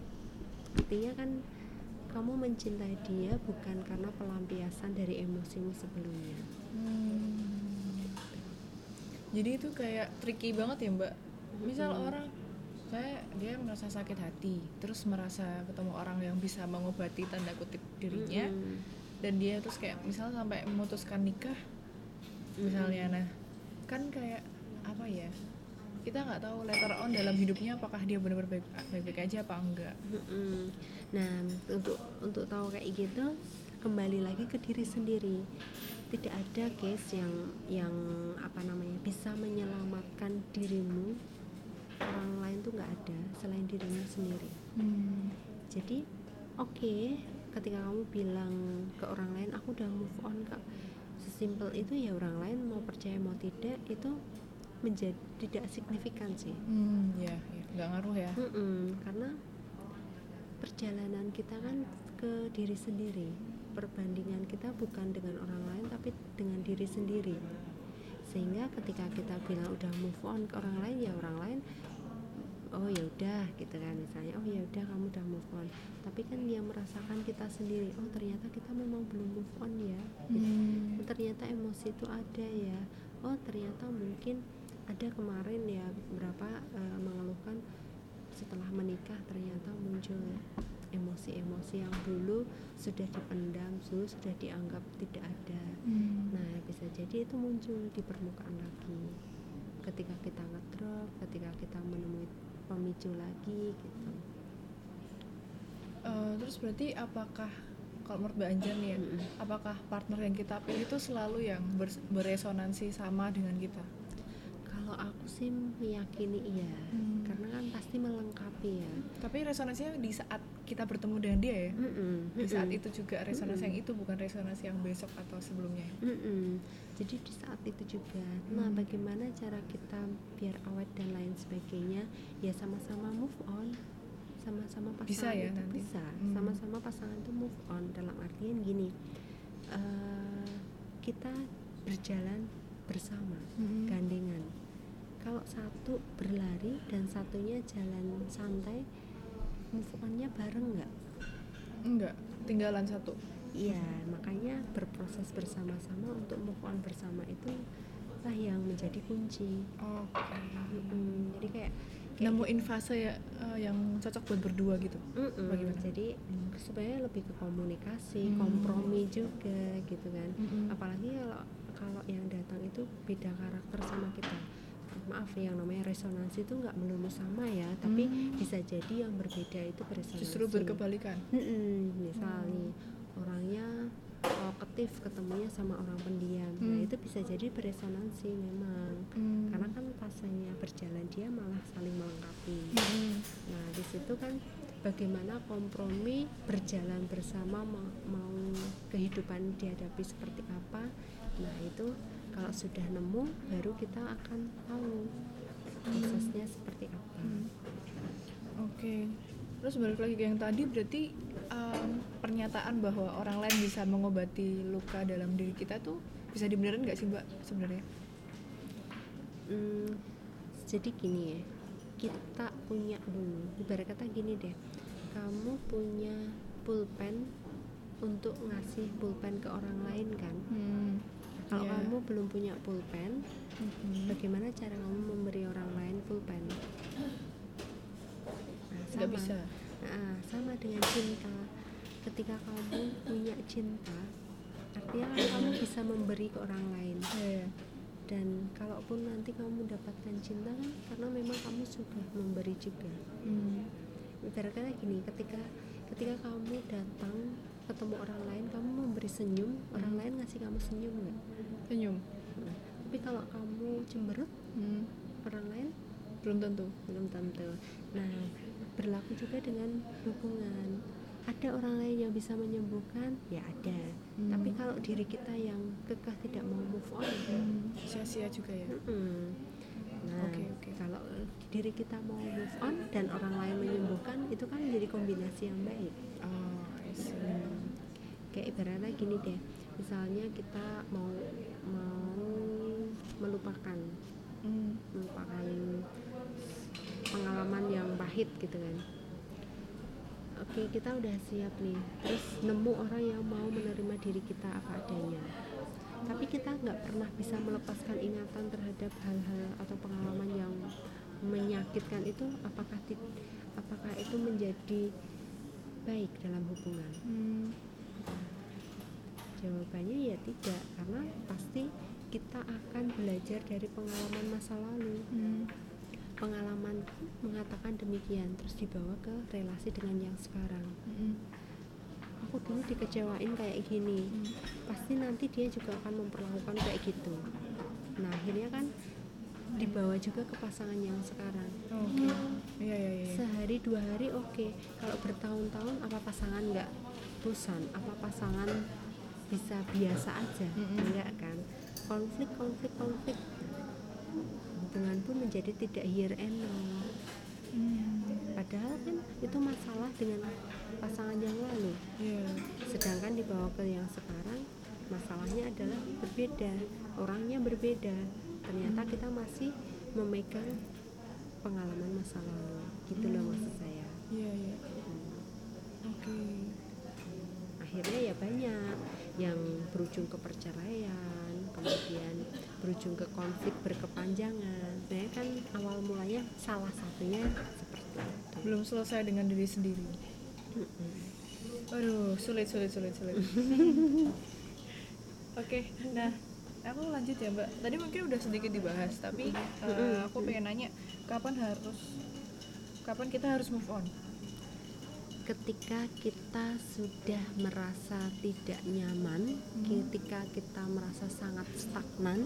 Artinya kan kamu mencintai dia bukan karena pelampiasan dari emosimu sebelumnya. Hmm. Jadi itu kayak tricky banget ya mbak. Misal Mm-mm. orang saya dia merasa sakit hati, terus merasa ketemu orang yang bisa mengobati tanda kutip dirinya, Mm-mm. Dan dia terus kayak misal sampai memutuskan nikah, misalnya, nah kan kayak apa ya? Kita nggak tahu later on dalam hidupnya apakah dia benar-benar baik baik aja apa enggak. Mm-mm. Nah, untuk untuk tahu kayak gitu, kembali lagi ke diri sendiri. Tidak ada case yang yang apa namanya bisa menyelamatkan dirimu. Orang lain tuh nggak ada selain dirimu sendiri. Hmm. Jadi, oke, ketika kamu bilang ke orang lain, aku udah move on kak. Sesimpel itu ya orang lain mau percaya mau tidak itu menjadi tidak signifikan sih. Hmm, ya, ya, nggak ngaruh ya. Mm-mm, karena perjalanan kita kan ke diri sendiri perbandingan kita bukan dengan orang lain tapi dengan diri sendiri sehingga ketika kita bilang udah move on ke orang lain ya orang lain oh ya udah gitu kan misalnya oh ya udah kamu udah move on. Tapi kan yang merasakan kita sendiri oh ternyata kita memang belum move on ya. Gitu Hmm. Ternyata emosi itu ada ya. Oh ternyata mungkin ada kemarin ya berapa eh, mengeluhkan setelah menikah ternyata muncul emosi-emosi yang dulu sudah dipendam dulu sudah dianggap tidak ada. Hmm. nah bisa jadi itu muncul di permukaan lagi. Ketika kita ngedrop ketika kita menemui pemicu lagi gitu Eh, terus berarti apakah kalau menurut Mbak Anjar nih ya, apakah partner yang kita pilih itu selalu yang ber- beresonansi sama dengan kita? Kalau aku sih meyakini iya Hmm. karena kan pasti melengkapi ya Tapi resonansinya di saat kita bertemu dengan dia ya. Mm-mm, Di saat itu juga resonansi Mm-mm. yang itu bukan resonansi yang besok atau sebelumnya. Mm-mm. Jadi di saat itu juga, nah Hmm. bagaimana cara kita biar awet dan lain sebagainya, ya sama-sama move on, sama-sama pasangan Bisa ya itu nanti? bisa, Hmm. sama-sama pasangan itu move on dalam artian gini, eh, kita berjalan bersama, Hmm. gandengan. Kalau satu berlari dan satunya jalan santai, move onnya bareng nggak? Enggak, tinggalan satu. Iya, makanya berproses bersama-sama untuk move on bersama itu lah yang menjadi kunci. Oke. Mm-mm, jadi kayak, Nemuin fase ya eh, yang cocok buat berdua gitu. Mm-mm, bagaimana? jadi supaya lebih ke komunikasi, Hmm. kompromi juga gitu kan. Mm-mm. Apalagi kalau kalau yang datang itu beda karakter sama kita. Maaf yang namanya resonansi itu nggak melulu sama ya, tapi Hmm. bisa jadi yang berbeda itu beresonansi. Justru berkebalikan. Mm-mm, misal Hmm. orangnya talkative ketemunya sama orang pendiam nah Hmm. itu bisa jadi beresonansi memang Hmm. karena kan fasenya berjalan dia malah saling melengkapi Mm-mm. nah di situ kan bagaimana kompromi berjalan bersama mau, mau kehidupan dihadapi seperti apa nah itu kalau sudah nemu baru kita akan tahu prosesnya seperti apa Hmm. Oke. Terus balik lagi ke yang tadi berarti em, pernyataan bahwa orang lain bisa mengobati luka dalam diri kita tuh bisa dibenerin nggak sih mbak sebenarnya? Hmm, jadi gini ya kita punya dulu ibarat kata gini deh kamu punya pulpen untuk ngasih pulpen ke orang lain kan Hmm. Kalau Iya. kamu belum punya pulpen Mhm. bagaimana cara kamu memberi orang lain pulpen nah, Nggak bisa. Nah, sama dengan cinta ketika kamu punya cinta artinya kan kamu bisa memberi ke orang lain Iya. dan kalaupun nanti kamu mendapatkan cinta kan karena memang kamu sudah memberi juga Hmm. ibaratnya gini ketika ketika kamu datang ketemu orang lain kamu memberi senyum orang Hmm. lain ngasih kamu senyum nggak Senyum. Nah, tapi kalau kamu cemberut Hmm. orang lain Belum tentu. belum tentu nah berlaku juga dengan hubungan ada orang lain yang bisa menyembuhkan ya ada Hmm. tapi kalau diri kita yang kekeh tidak mau move on Hmm. Sia-sia juga ya. mm-mm. nah Oke, oke. kalau diri kita mau move on dan orang lain menyembuhkan itu kan jadi kombinasi yang baik Oh. Hmm. Kayak ibaratnya gini deh. Misalnya kita mau mau melupakan. Hmm. melupakan pengalaman yang pahit gitu kan. Oke kita udah siap nih. Terus nemu orang yang mau menerima diri kita apa adanya. Tapi kita nggak pernah bisa melepaskan ingatan terhadap hal-hal atau pengalaman yang menyakitkan itu apakah apakah itu menjadi baik dalam hubungan? Hmm. Jawabannya ya tidak, karena pasti kita akan belajar dari pengalaman masa lalu. Hmm. Pengalaman mengatakan demikian, terus dibawa ke relasi dengan yang sekarang. Hmm. Aku dulu dikecewain kayak gini, Hmm. pasti nanti dia juga akan memperlakukan kayak gitu. Nah akhirnya kan dibawa juga ke pasangan yang sekarang. Oke. Iya, iya, iya. Sehari dua hari oke, kalau bertahun-tahun apa pasangan nggak bosan? Apa pasangan bisa biasa aja? Mm-mm. Enggak kan? Konflik, konflik, konflik. Hubungan pun menjadi tidak here and now. Hmm. Padahal kan itu masalah dengan pasangan yang lalu. Iya. Sedangkan dibawa ke yang sekarang, masalahnya adalah berbeda, orangnya berbeda. Ternyata kita masih memegang pengalaman masa lalu. Gitu loh maksud saya. Iya, iya. Hmm. Oke. Akhirnya ya banyak yang berujung ke perceraian kemudian berujung ke konflik berkepanjangan sebenarnya kan awal mulanya salah satunya seperti itu Belum selesai dengan diri sendiri. Mm-mm. Aduh, sulit, sulit, sulit, sulit. Oke, nah aku lanjut ya mbak. Tadi mungkin udah sedikit dibahas, tapi Mm-mm. aku pengen nanya, kapan harus, kapan kita harus move on? Ketika kita sudah merasa tidak nyaman Hmm. ketika kita merasa sangat stagnan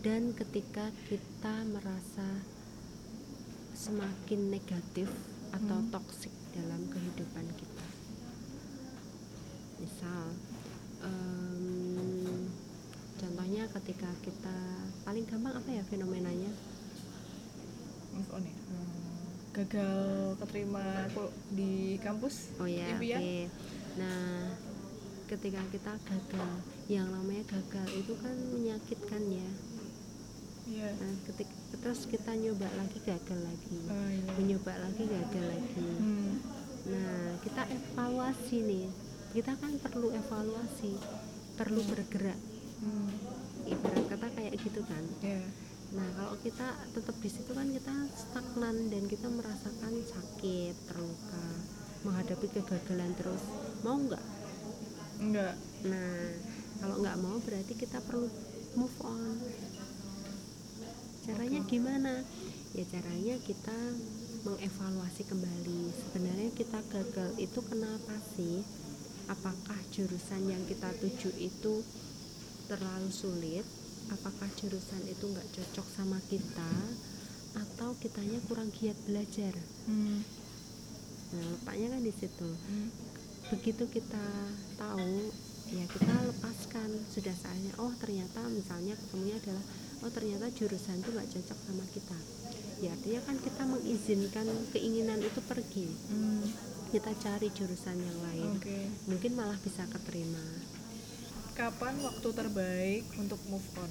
dan ketika kita merasa semakin negatif atau Hmm. toksik dalam kehidupan kita misal em, contohnya ketika kita paling gampang apa ya fenomenanya Move on ya. Hmm, Gagal keterima di kampus? Oh ya, oke. impian? Nah, ketika kita gagal, yang namanya gagal itu kan menyakitkan ya. Iya. Nah, ketika terus kita nyoba lagi gagal lagi, Oh, iya. mencoba lagi gagal lagi. Hmm. Nah, kita evaluasi nih. Kita kan perlu evaluasi, perlu bergerak. Hmm. Ibarat kata kayak gitu kan. Iya. Nah, kalau kita tetap di situ kan kita stagnan dan kita merasakan sakit, terluka, menghadapi kegagalan terus. Mau nggak? Enggak. Nah, kalau nggak mau berarti kita perlu move on. Caranya gimana? Ya caranya kita mengevaluasi kembali. Sebenarnya kita gagal itu kenapa sih? Apakah jurusan yang kita tuju itu terlalu sulit? Apakah jurusan itu nggak cocok sama kita? Atau kitanya kurang giat belajar? Hmm. Nah, letaknya kan di situ Hmm. begitu kita tahu ya kita lepaskan sudah saatnya oh ternyata misalnya ketemunya adalah oh ternyata jurusan itu nggak cocok sama kita ya artinya kan kita mengizinkan keinginan itu pergi Hmm. kita cari jurusan yang lain Oke. mungkin malah bisa keterima Kapan waktu terbaik untuk move on?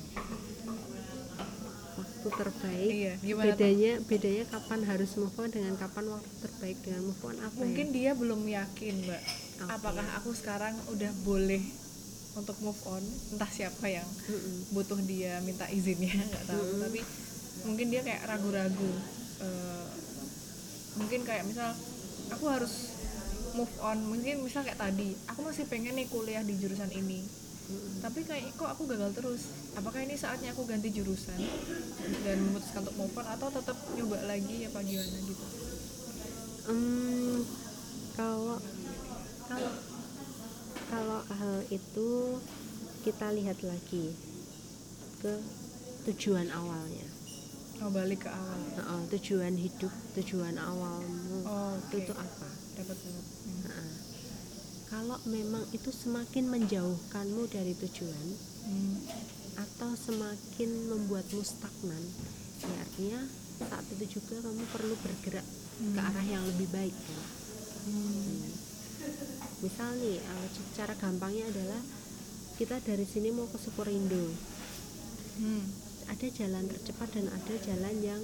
waktu terbaik Iya, gimana tuh? bedanya bedanya kapan harus move on dengan kapan waktu terbaik dengan move on apa Mungkin ya? dia belum yakin, Mbak. Oke. Apakah aku sekarang udah boleh untuk move on? Entah siapa yang Mm-mm. butuh dia minta izinnya, nggak tahu. Mm-mm. Tapi mungkin dia kayak ragu-ragu. Eh, mungkin kayak misal aku harus move on. Mungkin misal kayak tadi, aku masih pengen nih kuliah di jurusan ini. Tapi kayak kok aku gagal terus? Apakah ini saatnya aku ganti jurusan dan memutuskan untuk move on atau tetap nyoba lagi apa gimana gitu? Em, kalau kalau? Kalau hal itu kita lihat lagi ke tujuan awalnya. Oh balik ke awal. Heeh, tujuan hidup tujuan awalmu oh oke. itu apa? Dapat Hmm. Kalau memang itu semakin menjauhkanmu dari tujuan Hmm. atau semakin membuatmu stagnan ya artinya saat itu juga kamu perlu bergerak ke Hmm. arah yang lebih baik kan Hmm. misal nih eh, cara gampangnya adalah kita dari sini mau ke Sukurindo Hmm. ada jalan tercepat dan ada jalan yang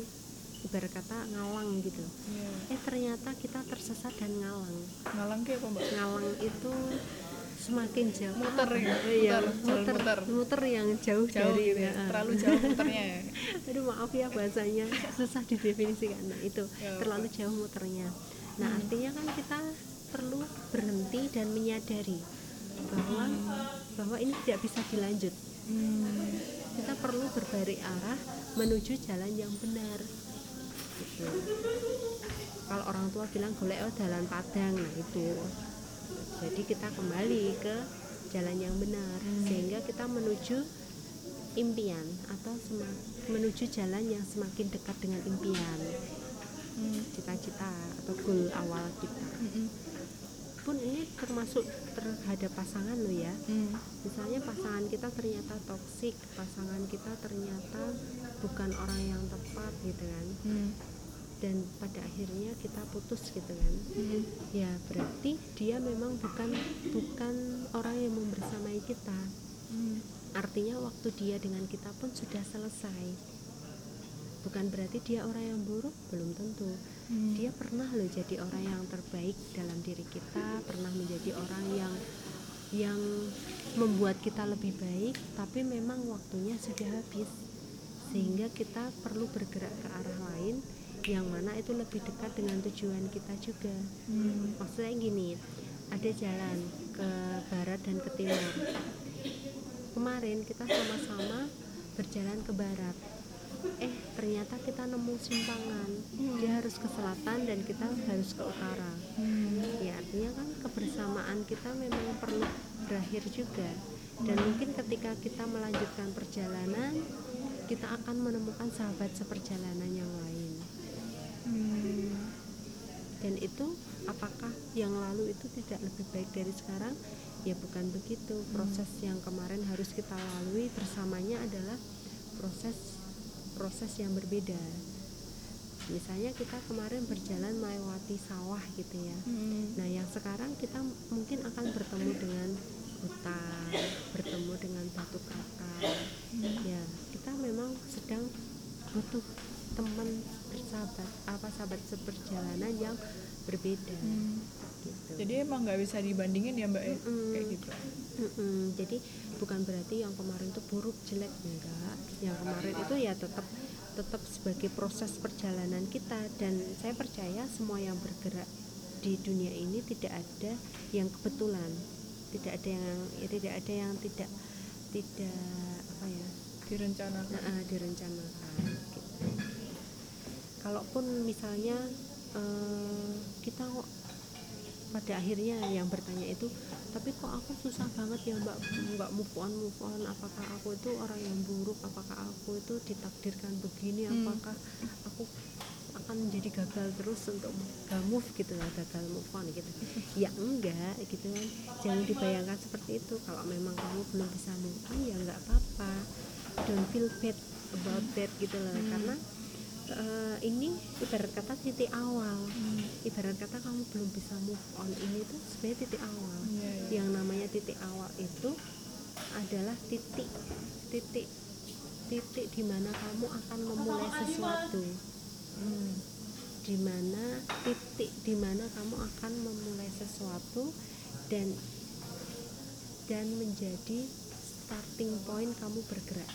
ibarat kata ngalang gitu. Iya. eh ternyata kita tersesat dan ngalang. Ngalang kayak apa mbak? Ngalang itu semakin jauh. Muter ya, iya, muter, muter, muter. muter yang jauh, jauh dari ya ya. terlalu jauh muternya ya? Aduh maaf ya bahasanya. Susah didefinisikan. Nah itu. Ya, terlalu jauh muternya. Nah Hmm. artinya kan kita perlu berhenti dan menyadari bahwa bahwa ini tidak bisa dilanjut. Hmm. kita perlu berbalik arah menuju jalan yang benar gitu. kalau orang tua bilang golek oh jalan padang nah itu jadi kita kembali ke jalan yang benar Hmm. sehingga kita menuju impian atau menuju jalan yang semakin dekat dengan impian Hmm. cita-cita atau goal awal kita Hmm. Pun ini termasuk terhadap pasangan lo ya Hmm. misalnya pasangan kita ternyata toksik pasangan kita ternyata bukan orang yang tepat gitu kan Hmm. dan pada akhirnya kita putus gitu kan Hmm. ya berarti dia memang bukan bukan orang yang membersamai kita Hmm. artinya waktu dia dengan kita pun sudah selesai bukan berarti dia orang yang buruk belum tentu Hmm. dia pernah loh jadi orang yang terbaik dalam diri kita pernah menjadi orang yang yang membuat kita lebih baik tapi memang waktunya sudah habis sehingga kita perlu bergerak ke arah lain yang mana itu lebih dekat dengan tujuan kita juga Hmm. maksudnya gini ada jalan ke barat dan ke timur kemarin kita sama-sama berjalan ke barat eh ternyata kita nemu simpangan. Dia harus ke selatan dan kita harus ke utara. Hmm. ya artinya kan kebersamaan kita memang perlu berakhir juga. Dan mungkin ketika kita melanjutkan perjalanan kita akan menemukan sahabat seperjalanan yang lain. Hmm. dan itu apakah yang lalu itu tidak lebih baik dari sekarang? Ya bukan begitu. Proses yang kemarin harus kita lalui bersamanya adalah proses proses yang berbeda. Misalnya kita kemarin berjalan melewati sawah gitu ya. Hmm. nah yang sekarang kita mungkin akan bertemu dengan hutan bertemu dengan batu kakak ya kita memang sedang butuh teman bersahabat apa sahabat seperjalanan yang berbeda Hmm. gitu. Jadi emang nggak bisa dibandingin ya mbak Mm-mm. kayak gitu Mm-mm, jadi bukan berarti yang kemarin itu buruk jelek enggak. Yang kemarin itu ya tetap tetap sebagai proses perjalanan kita. Dan saya percaya semua yang bergerak di dunia ini tidak ada yang kebetulan. Tidak ada yang ya, tidak ada yang tidak tidak apa ya? Direncanakan. Nah, direncanakan gitu. Kalaupun misalnya eh, kita pada akhirnya yang bertanya itu, tapi kok aku susah banget ya mbak nggak move on move on. Apakah aku itu orang yang buruk? Apakah aku itu ditakdirkan begini? Hmm. Apakah aku akan menjadi gagal terus untuk gak move gitu lah gagal move on gitu ya enggak gitu kan jangan dibayangkan seperti itu kalau memang kamu belum bisa move on ya nggak apa-apa don't feel bad about that gitu loh Hmm. karena eh, ini ibarat kata titik awal Hmm. ibarat kata kamu belum bisa move on ini tuh sebenarnya titik awal Iya, iya. yang namanya titik awal itu adalah titik titik titik di mana kamu akan memulai sesuatu Hmm. di mana titik di mana kamu akan memulai sesuatu dan dan menjadi starting point kamu bergerak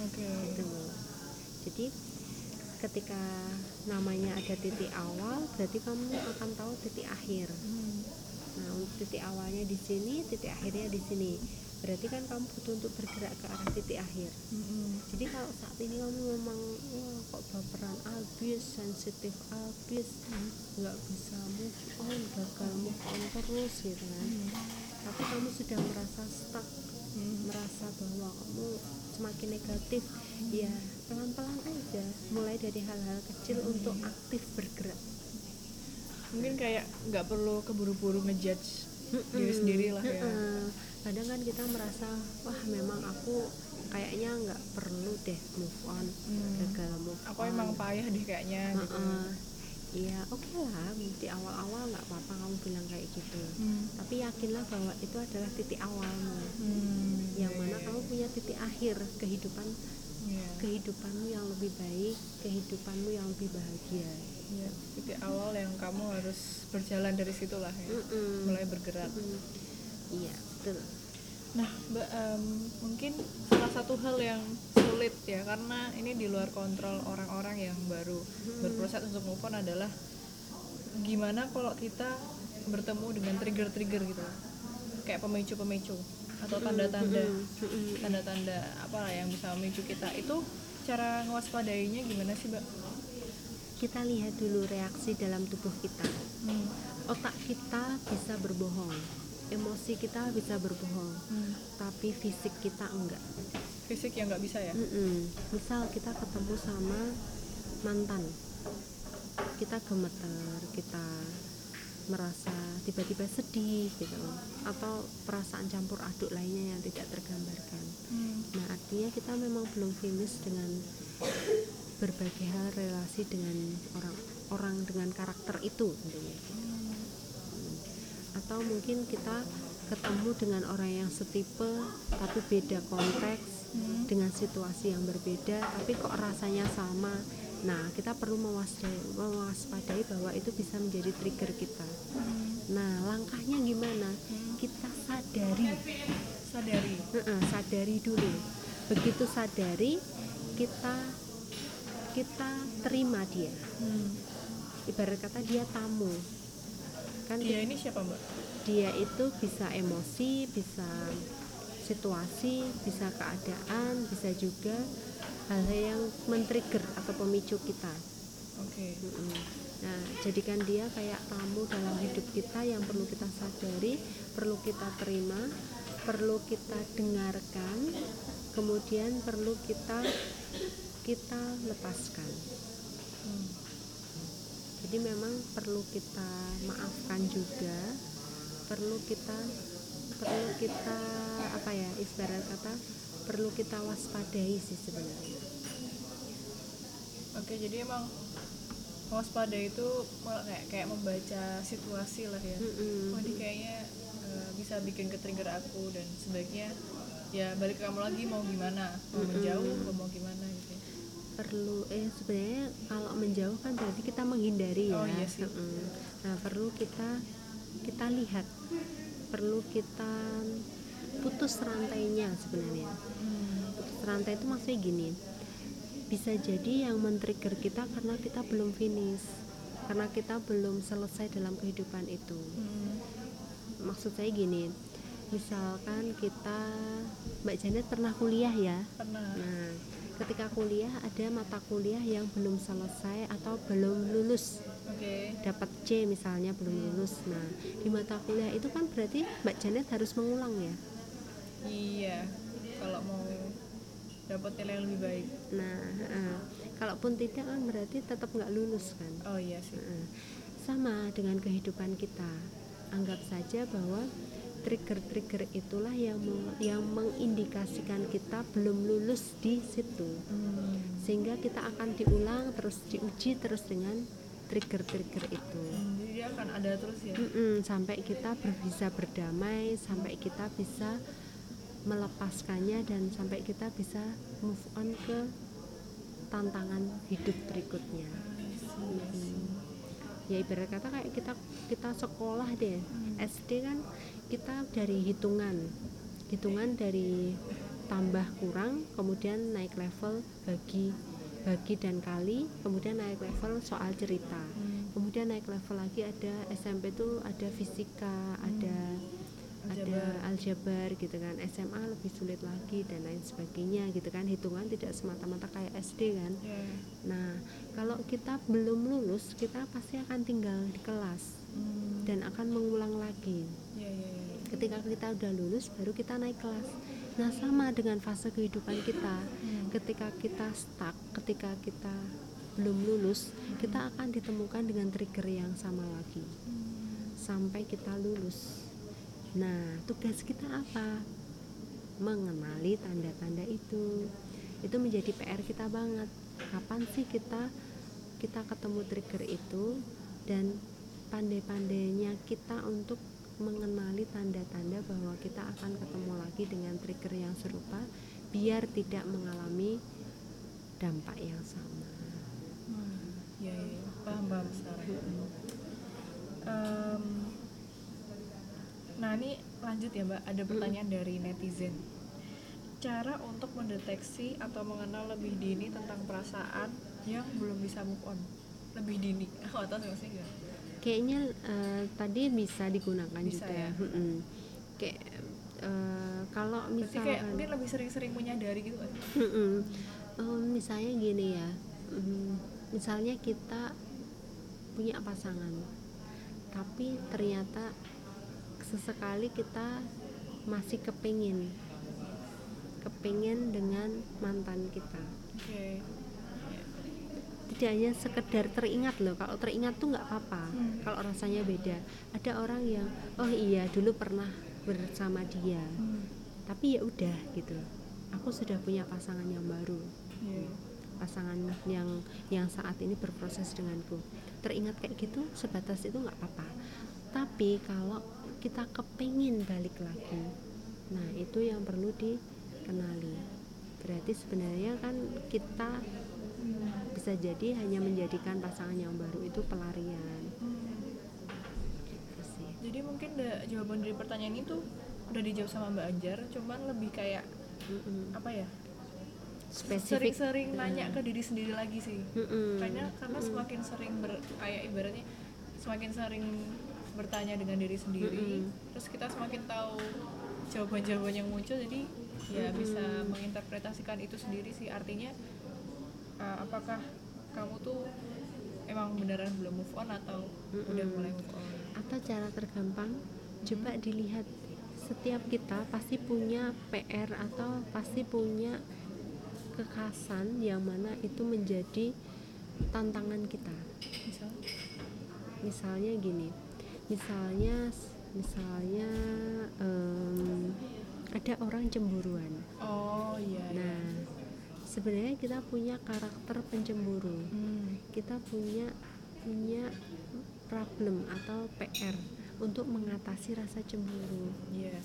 oke gitu loh. Jadi ketika namanya ada titik awal berarti kamu akan tahu titik akhir Hmm. nah untuk titik awalnya di sini titik akhirnya di sini berarti kan kamu butuh untuk bergerak ke arah titik akhir Mm-mm. jadi kalau saat ini kamu memang wah kok baperan abis sensitif abis nggak bisa move on gagal move on terus gitu kan Mm. tapi kamu sudah merasa stuck Mm. merasa bahwa kamu semakin negatif ya pelan-pelan aja mulai dari hal-hal kecil untuk aktif bergerak mungkin kayak nggak perlu keburu-buru ngejudge diri sendiri lah ya Heeh. kadang kan kita merasa wah memang aku kayaknya nggak perlu deh move on Hmm. gagal move aku on emang payah deh kayaknya gitu Heeh. Iya oke lah di awal-awal nggak apa-apa kamu bilang kayak gitu Hmm. tapi yakinlah bahwa itu adalah titik awalmu Hmm, yang iya, mana iya. kamu punya titik akhir kehidupan Iya. Kehidupanmu yang lebih baik kehidupanmu yang lebih bahagia. Iya, titik awal yang kamu harus berjalan dari situ lah ya. Mm-mm. mulai bergerak. Mm. iya betul. Nah, Mbak, em, mungkin salah satu hal yang sulit ya karena ini di luar kontrol orang-orang yang baru berproses untuk move on adalah gimana kalau kita bertemu dengan trigger-trigger gitu, kayak pemicu-pemicu atau tanda-tanda tanda-tanda apa lah yang bisa memicu kita itu cara ngewaspadainya gimana sih, Mbak? kita lihat dulu reaksi dalam tubuh kita Hmm. otak kita bisa berbohong emosi kita bisa berbohong Hmm. tapi fisik kita enggak Fisik yang nggak bisa ya? Mm-mm. misal kita ketemu sama mantan kita gemeter kita merasa tiba-tiba sedih gitu atau perasaan campur aduk lainnya yang tidak tergambarkan Hmm. nah artinya kita memang belum finish dengan berbagai hal relasi dengan orang orang dengan karakter itu tentunya Hmm. atau mungkin kita ketemu dengan orang yang setipe tapi beda konteks Hmm. dengan situasi yang berbeda tapi kok rasanya sama nah kita perlu mewaspadai, mewaspadai bahwa itu bisa menjadi trigger kita Hmm. nah langkahnya gimana Hmm. kita sadari Sadari. Heeh, sadari dulu begitu sadari kita kita terima dia Hmm. ibarat kata dia tamu kan Dia ini siapa, Mbak? dia itu bisa emosi bisa situasi bisa keadaan bisa juga hal-hal yang men-trigger atau pemicu kita Oke. Mm-mm. nah jadikan dia kayak tamu dalam hidup kita yang perlu kita sadari perlu kita terima perlu kita dengarkan kemudian perlu kita kita lepaskan Hmm. jadi memang perlu kita maafkan juga perlu kita perlu kita apa ya ibarat kata perlu kita waspadai sih sebenarnya Oke, jadi emang waspada itu malah kayak kayak membaca situasi lah ya. Mm-mm. Wah, ini kayaknya eh, bisa bikin ke trigger aku dan sebaiknya ya balik ke kamu lagi mau gimana? Mau Mm-mm. menjauh atau mau gimana gitu. ya. perlu eh sebenarnya kalau menjauh kan berarti kita menghindari ya Oh, iya sih. Mm-mm. nah perlu kita kita lihat perlu kita putus rantainya sebenarnya Hmm. putus rantai itu maksudnya gini bisa jadi yang men-trigger kita karena kita belum finish karena kita belum selesai dalam kehidupan itu Hmm. maksud saya gini misalkan kita Mbak Janet pernah kuliah ya Pernah. nah ketika kuliah ada mata kuliah yang belum selesai atau belum lulus Oke. dapat C misalnya belum lulus nah di mata kuliah itu kan berarti Mbak Janet harus mengulang ya Iya. Kalau mau dapat nilai yang lebih baik. nah heeh. kalaupun tidak kan berarti tetap nggak lulus kan Oh iya sih. Heeh. sama dengan kehidupan kita anggap saja bahwa trigger-trigger itulah yang meng- yang mengindikasikan kita belum lulus di situ Hmm. sehingga kita akan diulang terus diuji terus dengan trigger-trigger itu Hmm, Jadi dia akan ada terus ya. Mm-mm, sampai kita bisa berdamai sampai kita bisa melepaskannya dan sampai kita bisa move on ke tantangan hidup berikutnya. Mm-mm. ya ibarat kata kayak kita kita sekolah deh. SD kan kita dari hitungan. Hitungan dari tambah kurang kemudian naik level bagi bagi dan kali kemudian naik level soal cerita. Hmm. kemudian naik level lagi ada SMP tuh ada fisika ada ada Aljabar. gitu kan SMA lebih sulit lagi dan lain sebagainya gitu kan hitungan tidak semata-mata kayak SD kan Ya. nah kalau kita belum lulus kita pasti akan tinggal di kelas Hmm. dan akan mengulang lagi Ya, ya, ya. ketika kita udah lulus baru kita naik kelas nah sama dengan fase kehidupan kita Hmm. ketika kita stuck ketika kita belum lulus kita akan ditemukan dengan trigger yang sama lagi sampai kita lulus nah tugas kita apa mengenali tanda-tanda itu itu menjadi PR kita banget kapan sih kita kita ketemu trigger itu dan pandai-pandainya kita untuk mengenali tanda-tanda bahwa kita akan ketemu lagi dengan trigger yang serupa biar tidak mengalami dampak yang sama Hmm. Ya, ya, ya. Paham, paham sekarang. Em, nah ini lanjut ya mbak, ada pertanyaan dari netizen. Cara untuk mendeteksi atau mengenal lebih dini tentang perasaan yang belum bisa move on. Lebih dini, sih maksudnya nggak? kayaknya eh, tadi bisa digunakan Bisa juga ya? Mm-mm. kayak eh, kalau Berarti kayak mungkin lebih sering-sering menyadari gitu kan? Em, misalnya gini ya mm, misalnya kita punya pasangan tapi ternyata sesekali kita masih kepingin. Kepingin dengan mantan kita. Oke. tidak hanya sekedar teringat loh kalau teringat tuh nggak apa-apa. Hmm. kalau rasanya beda. Ada orang yang oh iya dulu pernah bersama dia. Hmm. tapi ya udah gitu. Aku sudah punya pasangan yang baru. Iya. pasangan yang yang saat ini berproses denganku. Teringat kayak gitu sebatas itu nggak apa-apa. Tapi kalau kita kepingin balik lagi nah itu yang perlu dikenali berarti sebenarnya kan kita bisa jadi hanya menjadikan pasangan yang baru itu pelarian gitu sih Jadi mungkin da- jawaban dari pertanyaan itu udah dijawab sama Mbak Anjar, cuman lebih kayak Mm-mm. apa ya? spesifik Sering-sering nanya ke diri sendiri lagi sih. Mm-mm. Karena karena semakin sering ber, kayak ibaratnya semakin sering bertanya dengan diri sendiri, Mm-mm. terus kita semakin tahu jawaban-jawaban yang muncul, jadi ya bisa menginterpretasikan itu sendiri sih. Artinya uh, apakah kamu tuh emang beneran belum move on atau udah Mm-mm. mulai move on? atau cara tergampang coba dilihat setiap kita pasti punya PR atau pasti punya kekhasan yang mana itu menjadi tantangan kita Misal? misalnya gini misalnya misalnya em, ada orang cemburuan Oh iya. iya. nah sebenarnya kita punya karakter pencemburu Hmm. kita punya punya problem atau PR untuk mengatasi rasa cemburu. Iya.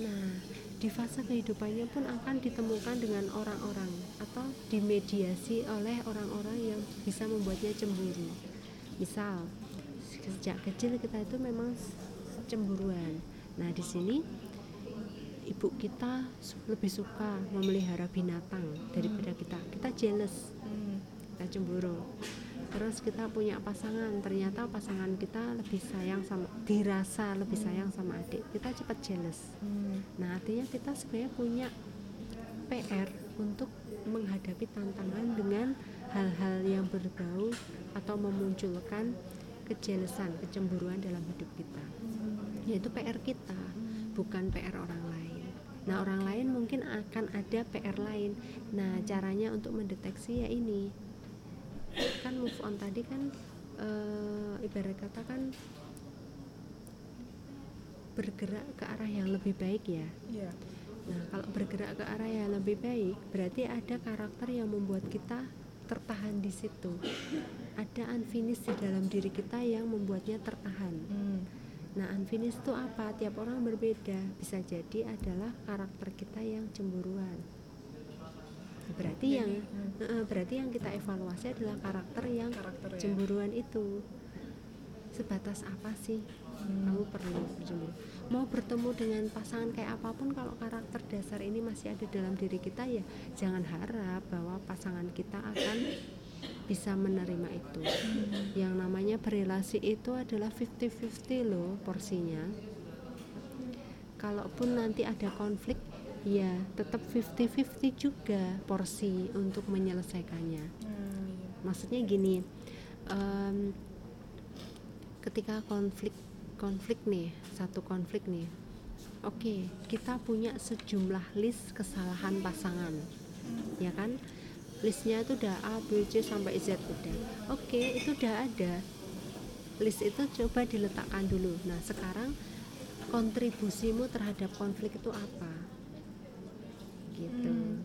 Nah, di fase kehidupannya pun akan ditemukan dengan orang-orang atau dimediasi oleh orang-orang yang bisa membuatnya cemburu. Misal, sejak kecil kita itu memang cemburuan. Nah, di sini ibu kita lebih suka memelihara binatang daripada kita. Kita jealous Hmm. kita cemburu terus kita punya pasangan ternyata pasangan kita lebih sayang sama dirasa lebih sayang sama adik kita cepat jealous Hmm. nah artinya kita sebenarnya punya PR untuk menghadapi tantangan dengan hal-hal yang berbau atau memunculkan kejelesan kecemburuan dalam hidup kita. Yaitu PR kita bukan PR orang lain. Nah orang lain mungkin akan ada PR lain. Nah caranya untuk mendeteksi ya ini. Kan move on tadi kan eh, ibarat kata kan bergerak ke arah yang lebih baik ya. Iya. Nah, kalau bergerak ke arah yang lebih baik, berarti ada karakter yang membuat kita tertahan di situ. Ada unfinished di dalam diri kita yang membuatnya tertahan. Hmm. Nah, unfinished itu apa? Tiap orang berbeda. Bisa jadi adalah karakter kita yang cemburuan. Berarti Jadi, yang hmm. berarti yang kita evaluasi adalah karakter yang Karakter ya. cemburuan itu. Sebatas apa sih Hmm. kamu perlu bercemburu? Mau bertemu dengan pasangan kayak apa pun kalau karakter dasar ini masih ada dalam diri kita ya jangan harap bahwa pasangan kita akan bisa menerima itu. Yang namanya berelasi itu adalah 50-50 loh porsinya. Kalaupun nanti ada konflik ya tetap 50-50 juga porsi untuk menyelesaikannya. Maksudnya gini em, ketika konflik konflik nih satu konflik nih oke kita punya sejumlah list kesalahan pasangan ya kan listnya itu udah A B C sampai Z udah. Oke itu udah ada. List itu coba diletakkan dulu. Nah sekarang kontribusimu terhadap konflik itu apa? Gitu. Hmm.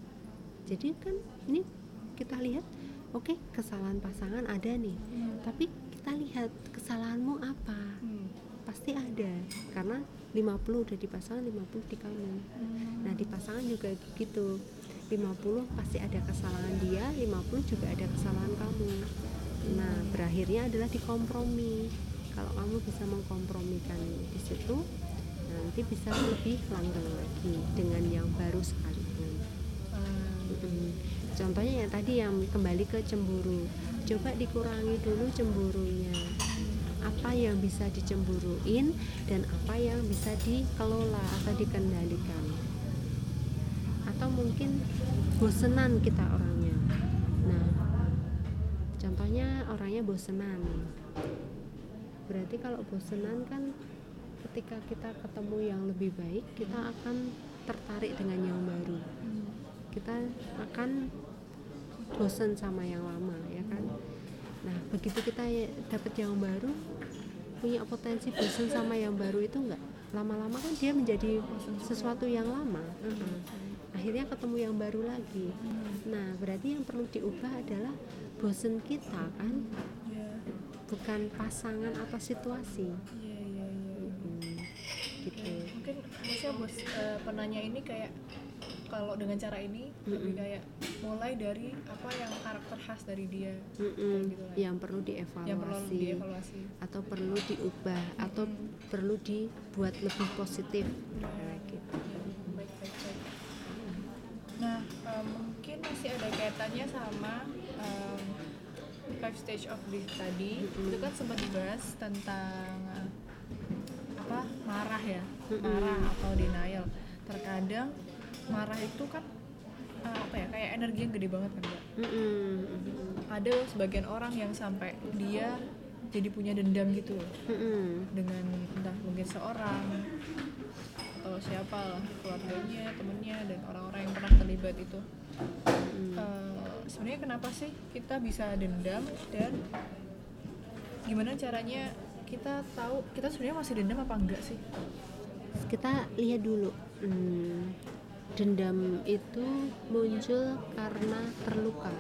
jadi kan ini kita lihat oke kesalahan pasangan ada nih. Hmm. tapi kita lihat kesalahanmu apa? Hmm. pasti ada. Karena 50 udah di pasangan 50 di kamu Hmm. nah di pasangan juga gitu 50 pasti ada kesalahan dia 50 juga ada kesalahan kamu nah berakhirnya adalah di kompromi kalau kamu bisa mengkompromikan di situ nanti bisa lebih langgeng lagi dengan yang baru sekalipun Ah, Mm-mm. Contohnya yang tadi yang kembali ke cemburu. Coba dikurangi dulu cemburunya. Apa yang bisa dicemburuin dan apa yang bisa dikelola atau dikendalikan. Mungkin bosenan kita orangnya. Nah, contohnya orangnya bosenan. Berarti kalau bosenan kan ketika kita ketemu yang lebih baik, kita akan tertarik dengan yang baru kita akan bosan sama yang lama ya kan nah begitu kita dapat yang baru punya potensi bosan sama yang baru itu enggak lama-lama kan dia menjadi sesuatu yang lama Heeh. Akhirnya ketemu yang baru lagi nah berarti yang perlu diubah adalah bosan kita kan Iya. bukan pasangan atau situasi Iya, iya, iya. Mm, gitu mungkin maksudnya bos eh, penanya ini kayak kalau dengan cara ini lebih Mm-mm. kayak mulai dari apa yang karakter khas dari dia Mm-mm, gitu lah. yang perlu dievaluasi yang perlu dievaluasi atau perlu diubah atau Mm. perlu dibuat lebih positif Nah, Kayak gitu. Nah em, mungkin masih ada kaitannya sama em, five stage of grief tadi. Mm-mm. itu kan sempat dibahas tentang eh, apa marah ya. Marah atau denial. Terkadang marah itu kan eh, apa ya kayak energi yang gede banget kan mbak? Mm-mm, ada sebagian orang yang sampai dia jadi punya dendam gitu loh. Mm-mm, dengan entah mungkin seorang atau siapa lah keluarganya temennya dan orang-orang yang pernah terlibat itu. Mm-mm. Eh, sebenarnya kenapa sih kita bisa dendam dan gimana caranya kita tahu kita sebenarnya masih dendam apa enggak sih? Kita lihat dulu hmm, dendam itu muncul karena terluka.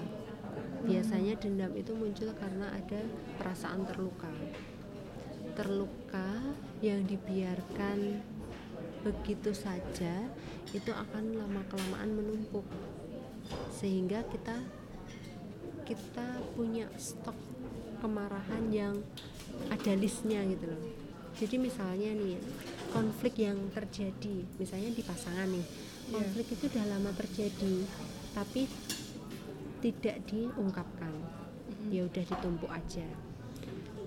Biasanya dendam itu muncul karena ada perasaan terluka. Terluka yang dibiarkan begitu saja itu akan lama kelamaan menumpuk. Sehingga kita kita punya stok kemarahan yang ada listnya gitu loh. Jadi misalnya nih konflik yang terjadi misalnya di pasangan nih Iya. konflik itu udah lama terjadi tapi tidak diungkapkan. Ya udah ditumpuk aja.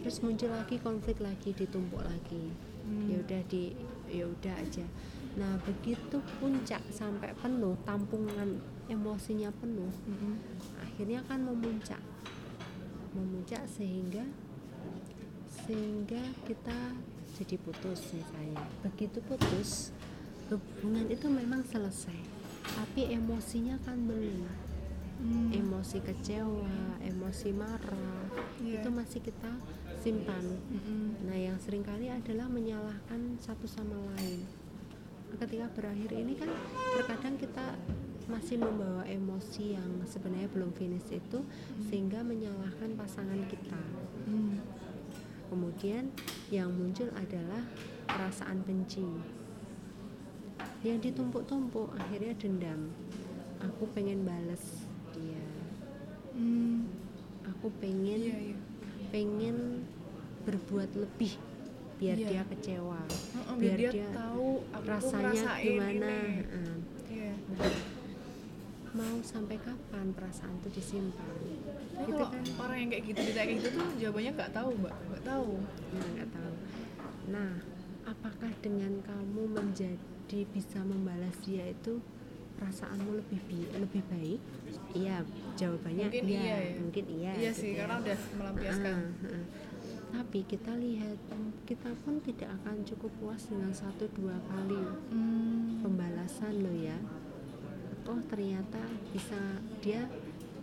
Terus muncul lagi konflik lagi ditumpuk lagi Hmm. ya udah di ya udah aja nah begitu puncak sampai penuh tampungan emosinya penuh Mm-mm. akhirnya kan memuncak memuncak sehingga sehingga kita jadi putus misalnya begitu putus hubungan itu memang selesai tapi emosinya kan belum Hmm. emosi kecewa emosi marah Iya. itu masih kita simpan. Nah yang sering kali adalah menyalahkan satu sama lain. Ketika berakhir ini kan terkadang kita masih membawa emosi yang sebenarnya belum finish itu sehingga menyalahkan pasangan kita. Hmm. kemudian yang muncul adalah perasaan benci. Yang ditumpuk-tumpuk akhirnya dendam. Aku pengen bales dia. Hmm. aku pengen Iya, iya. pengen berbuat lebih biar Iya. dia kecewa Heeh, biar biar dia, dia tahu aku rasanya gimana ini. Heeh. Iya. mau sampai kapan perasaan itu disimpan Tapi itu kalau kan orang yang kayak gitu ditanya kayak gitu tuh jawabannya nggak tahu mbak nggak tahu nah nggak tahu nah apakah dengan kamu menjadi bisa membalas dia itu perasaanmu lebih bi- lebih baik iya jawabannya Mungkin iya, iya ya. mungkin iya iya gitu sih ya. karena udah melampiaskan Ah, ah. Tapi kita lihat kita pun tidak akan cukup puas dengan satu dua kali Hmm. pembalasan lo ya oh ternyata bisa dia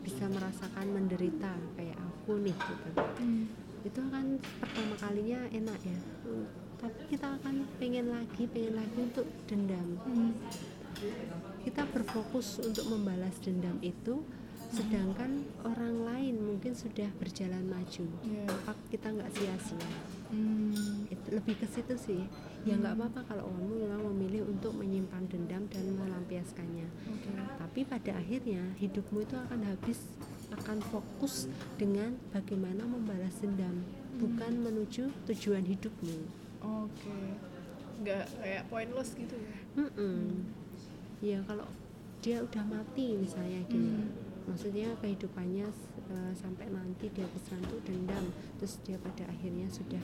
bisa merasakan menderita kayak aku nih gitu Hmm. itu kan pertama kalinya enak ya Hmm, tapi kita akan pengen lagi pengen lagi untuk dendam Hmm. kita berfokus untuk membalas dendam itu sedangkan orang lain mungkin sudah berjalan maju Iya. apa kita nggak sia-sia Hmm. itu lebih ke situ sih ya nggak apa-apa kalau kamu memang memilih untuk menyimpan dendam dan melampiaskannya Oke. tapi pada akhirnya hidupmu itu akan habis akan fokus dengan bagaimana membalas dendam bukan menuju tujuan hidupmu Oke. Nggak kayak pointless gitu ya. Mm-mm. ya kalau dia udah mati misalnya gini Hmm. Maksudnya kehidupannya eh, sampai nanti dia tuh dendam terus dia pada akhirnya sudah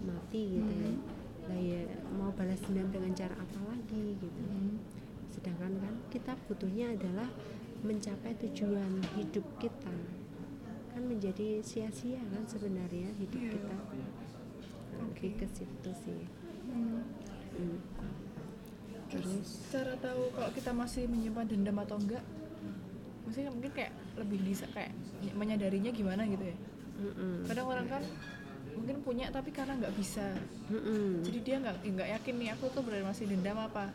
mati gitu ya Hmm. lah ya mau balas dendam dengan cara apa lagi gitu Hmm. sedangkan kan kita butuhnya adalah mencapai tujuan hidup kita kan menjadi sia-sia kan sebenarnya hidup Iya. kita lebih ke situ sih Hmm. Hmm. terus cara tahu kalau kita masih menyimpan dendam atau enggak maksudnya mungkin kayak lebih bisa kayak menyadarinya gimana gitu ya mm-mm. kadang orang kan mungkin punya tapi karena nggak bisa Mm-mm. jadi dia nggak nggak yakin nih aku tuh berarti masih dendam apa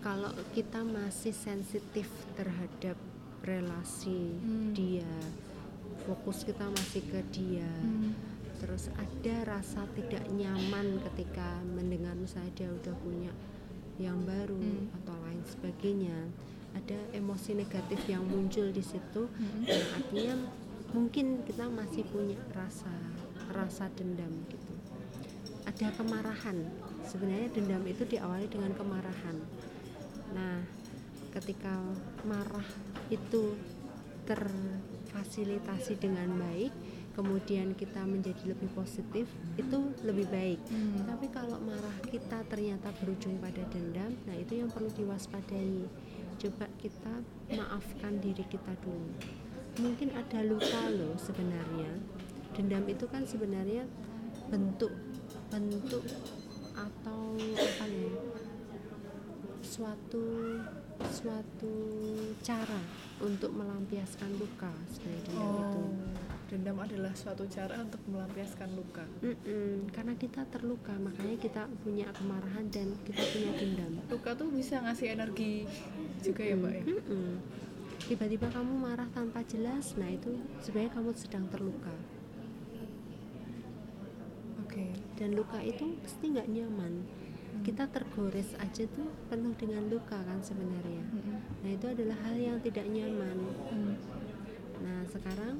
kalau kita masih sensitif terhadap relasi Hmm. dia fokus kita masih ke dia terus ada rasa tidak nyaman ketika mendengar misalnya dia udah punya yang baru Hmm. atau lain sebagainya ada emosi negatif yang muncul di situ Hmm. yang artinya mungkin kita masih punya rasa rasa dendam gitu. Ada kemarahan. Sebenarnya dendam itu diawali dengan kemarahan. Nah ketika marah itu terfasilitasi dengan baik kemudian kita menjadi lebih positif itu lebih baik. Hmm. tapi kalau marah kita ternyata berujung pada dendam nah itu yang perlu diwaspadai coba kita maafkan diri kita dulu. Mungkin ada luka loh sebenarnya. Dendam itu kan sebenarnya bentuk bentuk atau apa ya suatu suatu cara untuk melampiaskan luka sebenarnya dendam itu. Oh dendam adalah suatu cara untuk melampiaskan luka. Mm-mm, karena kita terluka makanya kita punya kemarahan dan kita punya dendam. Luka tuh bisa ngasih energi juga ya mbak ya? Mm-mm. tiba-tiba kamu marah tanpa jelas nah itu sebenarnya kamu sedang terluka. Oke. Dan luka itu pasti nggak nyaman. Kita tergores aja tuh penuh dengan luka kan sebenarnya. Mm-mm. nah itu adalah hal yang tidak nyaman. Hmm. nah sekarang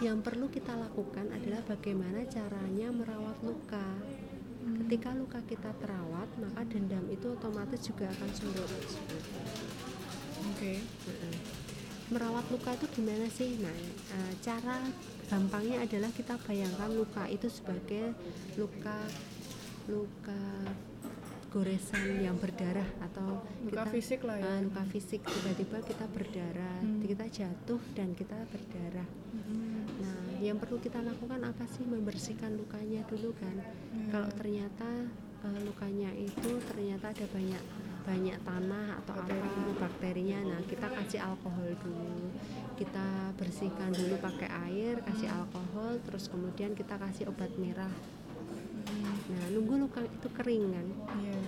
yang perlu kita lakukan adalah bagaimana caranya merawat luka. Ketika luka kita terawat maka dendam itu otomatis juga akan surut. Oke. Heeh. merawat luka itu gimana sih? Nah eh, cara gampangnya adalah kita bayangkan luka itu sebagai luka luka goresan yang berdarah atau luka kita fisik lah ya. eh, luka fisik. Tiba-tiba kita berdarah Hmm. kita jatuh dan kita berdarah. Mm-mm. Yang perlu kita lakukan apa sih membersihkan lukanya dulu kan Hmm. kalau ternyata eh, lukanya itu ternyata ada banyak banyak tanah atau Bakteri. apa bakterinya nah kita kasih alkohol dulu kita bersihkan dulu pakai air kasih Hmm. alkohol terus kemudian kita kasih obat merah Mm. nah nunggu luka itu kering kan Iya.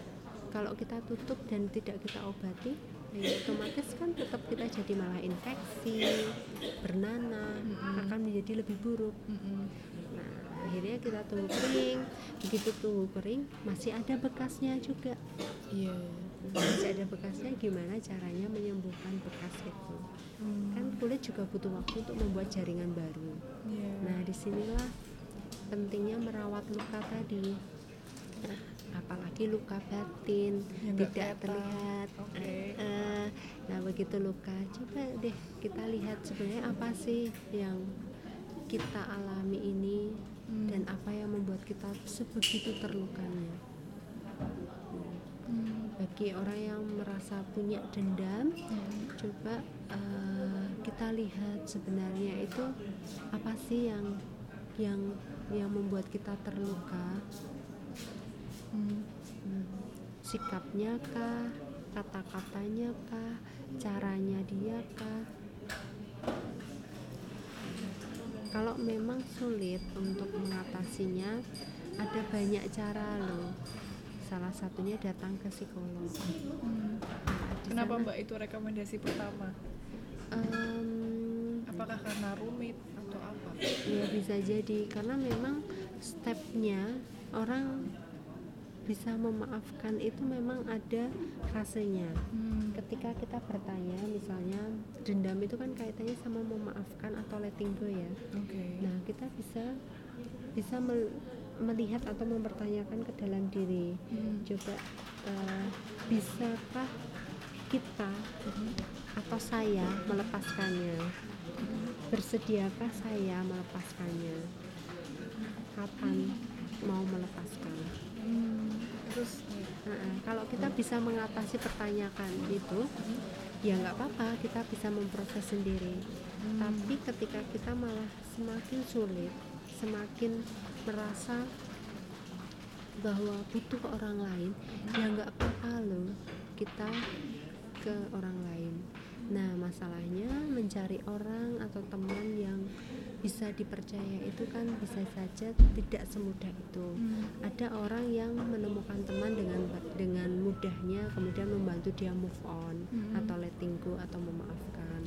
kalau kita tutup dan tidak kita obati ya otomatis kan tetap kita jadi malah infeksi bernanah Mm-mm. akan menjadi lebih buruk Mm-mm. Nah, akhirnya kita tunggu kering. Begitu tunggu kering, masih ada bekasnya juga. iya Masih ada bekasnya, gimana caranya menyembuhkan bekas itu? Hmm. Kan kulit juga butuh waktu untuk membuat jaringan baru. Iya. Nah, di sinilah pentingnya merawat luka tadi. Apalagi luka batin Yang tidak terlihat. Oke. Eh, nah, begitu luka coba deh kita lihat sebenarnya apa sih yang kita alami ini Hmm. dan apa yang membuat kita sebegitu terlukanya Hmm. bagi orang yang merasa punya dendam Hmm. coba eh, kita lihat sebenarnya itu apa sih yang yang yang membuat kita terluka Hmm. Hmm, sikapnya kah kata-katanya kah caranya dia kah kalau memang sulit untuk mengatasinya ada banyak cara loh salah satunya datang ke psikolog Hmm. Nah, Kenapa sana, Mbak itu rekomendasi pertama? em, Apakah karena rumit atau apa? ya bisa jadi karena memang stepnya orang bisa memaafkan itu memang ada fasenya Hmm. ketika kita bertanya misalnya dendam itu kan kaitannya sama memaafkan atau letting go ya Oke. nah kita bisa bisa mel- melihat atau mempertanyakan ke dalam diri Hmm. coba eh, bisakah kita atau saya melepaskannya bersediakah saya melepaskannya kapan mau melepaskan Hmm. Terus Nah, kalau kita bisa mengatasi pertanyaan itu ya nggak apa-apa kita bisa memproses sendiri. Hmm. tapi ketika kita malah semakin sulit semakin merasa bahwa butuh orang lain ya nggak apa-apa loh kita ke orang lain. Nah masalahnya mencari orang atau teman yang bisa dipercaya itu kan bisa saja tidak semudah itu Hmm. ada orang yang menemukan teman dengan dengan mudahnya kemudian membantu dia move on Mhm. atau letting go atau memaafkan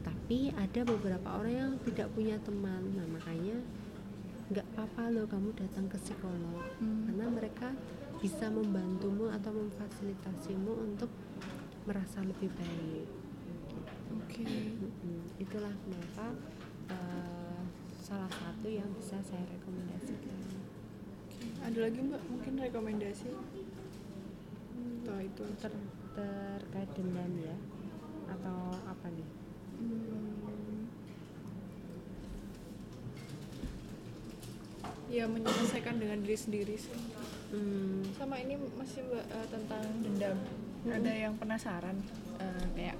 tapi ada beberapa orang yang tidak punya teman nah makanya nggak apa-apa loh kamu datang ke psikolog Hmm. karena mereka bisa membantumu atau memfasilitasimu untuk merasa lebih baik Oke. Mm-mm. itulah kenapa eh, salah satu yang bisa saya rekomendasikan Ada lagi Mbak mungkin rekomendasi? Atau itu ter terkait dendam ya atau apa nih Hmm. Ya menyelesaikan dengan diri sendiri sih. hmm, Sama ini masih Mbak eh, tentang dendam. Ada yang penasaran eh, kayak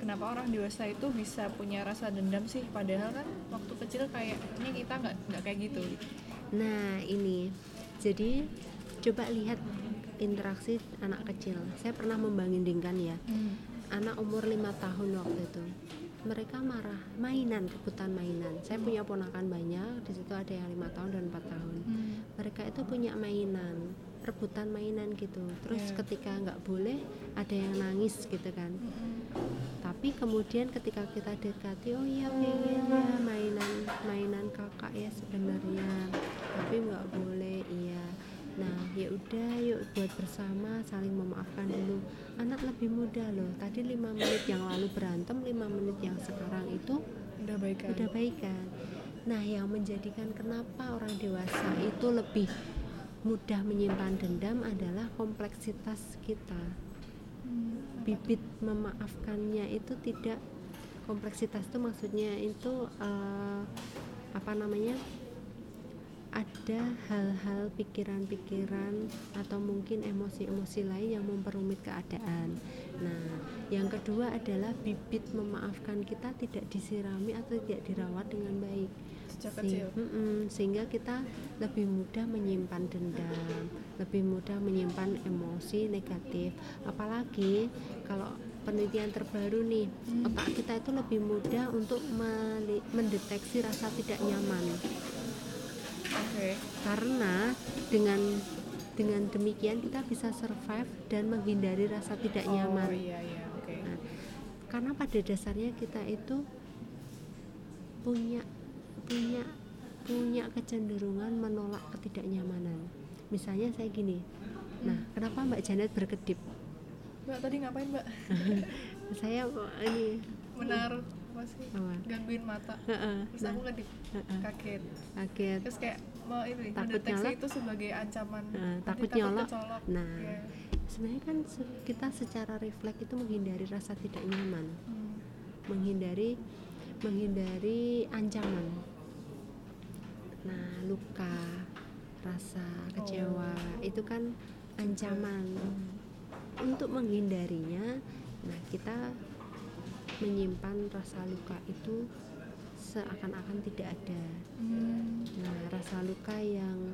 kenapa orang dewasa itu bisa punya rasa dendam sih padahal kan waktu kecil kayaknya kita nggak nggak kayak gitu. nah ini jadi coba lihat interaksi anak kecil saya pernah membandingkan ya Hmm. anak umur lima tahun waktu itu mereka marah mainan rebutan mainan saya punya ponakan banyak di situ ada yang lima tahun dan empat tahun Hmm. mereka itu punya mainan rebutan mainan gitu terus Iya. ketika nggak boleh ada yang nangis gitu kan Mm-mm. Tapi kemudian ketika kita dekati oh iya pengen ya mainan mainan kakak ya sebenarnya. Tapi nggak boleh iya. Nah ya udah yuk buat bersama saling memaafkan dulu. Anak lebih muda loh. Tadi lima menit yang lalu berantem lima menit yang sekarang itu Udah baik kan? udah baikan. Nah yang menjadikan kenapa orang dewasa itu lebih mudah menyimpan dendam adalah kompleksitas kita. Bibit memaafkannya itu tidak kompleksitas itu maksudnya itu eh, apa namanya ada hal-hal pikiran-pikiran atau mungkin emosi-emosi lain yang memperumit keadaan. Nah, yang kedua adalah bibit memaafkan kita tidak disirami atau tidak dirawat dengan baik. Sejak Se- kecil. Mm-mm, sehingga kita lebih mudah menyimpan dendam, lebih mudah menyimpan emosi negatif. Apalagi kalau penelitian terbaru nih, Hmm. otak kita itu lebih mudah untuk mendeteksi rasa tidak nyaman. Oke. Karena dengan dengan demikian kita bisa survive dan menghindari rasa tidak Oh nyaman. iya iya oke. Nah, karena pada dasarnya kita itu punya punya punya kecenderungan menolak ketidaknyamanan. Misalnya saya gini, nah kenapa Mbak Janet berkedip? Mbak tadi ngapain Mbak? Saya oh, ini Menaruh apa sih? Apa? Gangguin mata. Heeh, Terus nah, aku kedip heeh, kaget. kaget. Terus kayak mau itu Takut mendeteksi nyolok. itu sebagai ancaman. Nah, Nanti takut nyolok. kecolok. Nah, Iya. sebenarnya kan kita secara refleks itu menghindari rasa tidak nyaman Hmm. menghindari menghindari ancaman nah luka rasa kecewa itu kan ancaman untuk menghindarinya nah kita menyimpan rasa luka itu seakan-akan tidak ada Hmm. nah rasa luka yang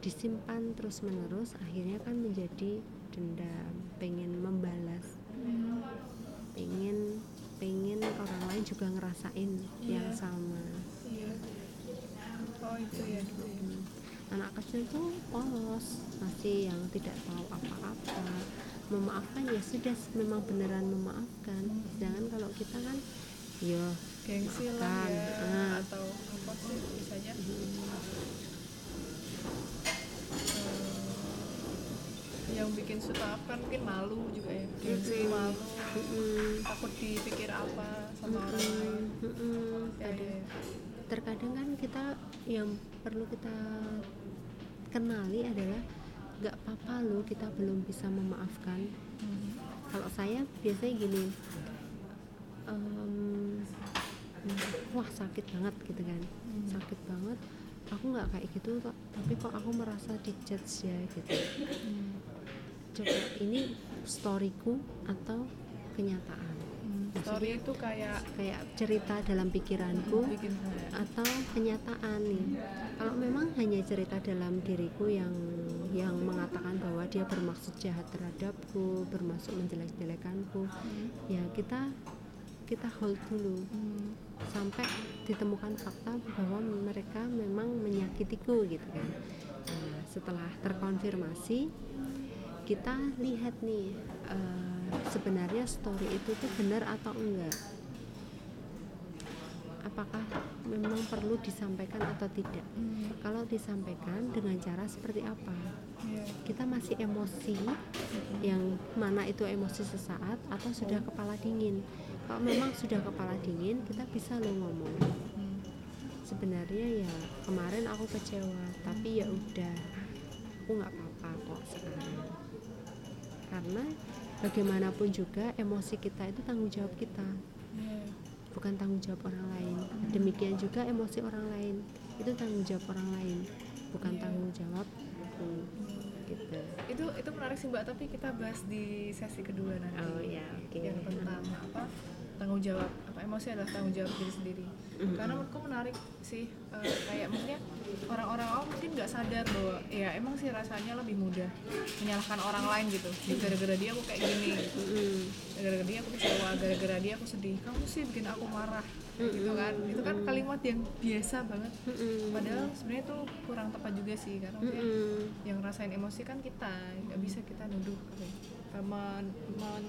disimpan terus menerus akhirnya kan menjadi dendam pengen membalas Hmm. pengen pengen orang lain juga ngerasain yang Iya. sama. Oh itu ya. Hmm. anak kecil tuh polos masih yang tidak tahu apa-apa memaafkan ya sudah memang beneran memaafkan sedangkan kalau kita kan ya Gengsi lah ya Ah. atau apa sih misalnya eh, yang bikin suka kan mungkin malu juga ya gengsi malu Mm-mm. takut dipikir apa sama orang lain Mm-mm. Mm-mm. ya, Ada- ya, ya. Terkadang kan kita yang perlu kita kenali adalah nggak apa-apa loh kita belum bisa memaafkan Mhm. kalau saya biasanya gini em, wah sakit banget gitu kan Hmm. sakit banget aku nggak kayak gitu kok tapi kok aku merasa dijudge ya gitu Hmm. coba ini storyku atau kenyataan Hmm. Story itu kayak kayak cerita dalam pikiranku bikin saya atau kenyataan. Nih kalau memang hanya cerita dalam diriku yang yang mengatakan bahwa dia bermaksud jahat terhadapku bermaksud menjelek-jelekanku ya kita kita hold dulu. Hmm. sampai ditemukan fakta bahwa mereka memang menyakitiku gitu kan. Nah, setelah terkonfirmasi kita lihat nih eh, sebenarnya story itu tuh benar atau enggak? Apakah memang perlu disampaikan atau tidak? Hmm. kalau disampaikan dengan cara seperti apa? Iya. kita masih emosi yang mana itu emosi sesaat atau sudah kepala dingin? Kalau memang sudah kepala dingin kita bisa lo ngomong. Hmm. sebenarnya ya kemarin aku kecewa tapi ya udah. Aku nggak apa-apa kok sekarang. Karena bagaimanapun juga emosi kita itu tanggung jawab kita. Iya. bukan tanggung jawab orang lain. Demikian juga emosi orang lain. Itu tanggung jawab orang lain bukan tanggung jawab gitu. Itu itu menarik sih mbak tapi kita bahas di sesi kedua nanti. Oh ya oke. Yang tentang apa? Tanggung jawab apa emosi adalah tanggung jawab diri sendiri Mm. karena menurutku menarik sih eh, kayak maksudnya orang-orang awam mungkin nggak sadar bahwa ya emang sih rasanya lebih mudah menyalahkan orang lain gitu. Gara-gara dia aku kayak gini. Gitu. Gara-gara dia aku kecewa gara-gara dia aku sedih. Kamu sih bikin aku marah gitu kan. Itu kan kalimat yang biasa banget. Padahal sebenarnya itu kurang tepat juga sih karena yang ngerasain emosi kan kita nggak bisa kita nuduh ya, men-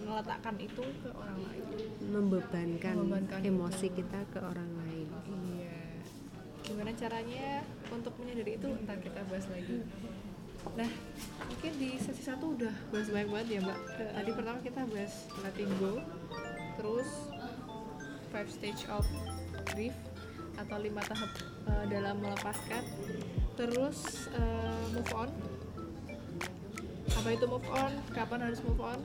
meletakkan itu ke orang lain. Membebankan, Membebankan emosi kita ke orang lain gimana caranya untuk menyadari itu ntar kita bahas lagi. Nah mungkin di sesi satu udah bahas banyak banget ya mbak. Tadi pertama kita bahas letting go terus five stage of grief atau lima tahap eh, dalam melepaskan terus eh, move on. Apa itu move on? Kapan harus move on?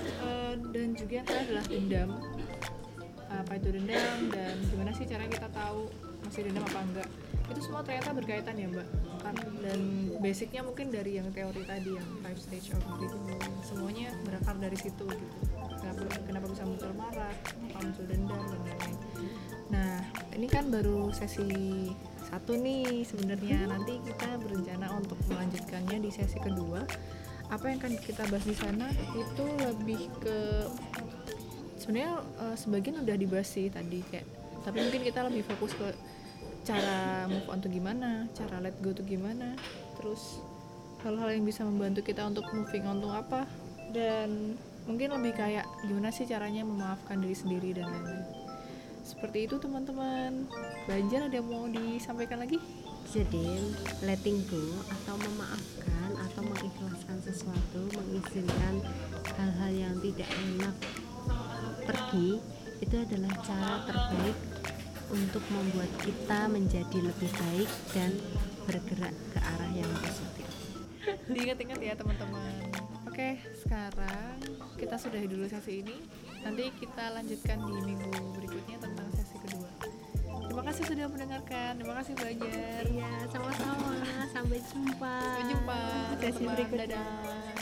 Eh, dan juga yang adalah dendam. Apa itu dendam dan gimana sih cara kita tahu masih dendam apa enggak. Itu semua ternyata berkaitan ya mbak. Kan dan basicnya mungkin dari yang teori tadi yang five stage of grief. Semuanya berakar dari situ gitu. Kenapa kenapa bisa muncul marah kenapa muncul dendam dan lain-lain. Nah ini kan baru sesi satu nih sebenarnya. Nanti kita berencana untuk melanjutkannya di sesi kedua. Apa yang akan kita bahas di sana itu lebih ke sebenarnya eh, sebagian udah dibahas sih tadi kayak tapi mungkin kita lebih fokus ke cara move on tuh gimana cara let go tuh gimana terus hal-hal yang bisa membantu kita untuk moving on tuh apa dan mungkin lebih kayak gimana sih caranya memaafkan diri sendiri dan lain-lain. Seperti itu teman-teman. Banjar ada yang mau disampaikan lagi? Jadi letting go atau memaafkan atau mengikhlaskan sesuatu mengizinkan hal-hal yang tidak enak pergi itu adalah cara terbaik untuk membuat kita menjadi lebih baik dan bergerak ke arah yang positif diingat-ingat ya teman-teman Oke, sekarang kita sudahi dulu sesi ini. Nanti kita lanjutkan di minggu berikutnya tentang sesi kedua. Terima kasih sudah mendengarkan. Terima kasih belajar. Iya, sama-sama. Sampai jumpa. Sampai jumpa. Sesi berikutnya. Dadah.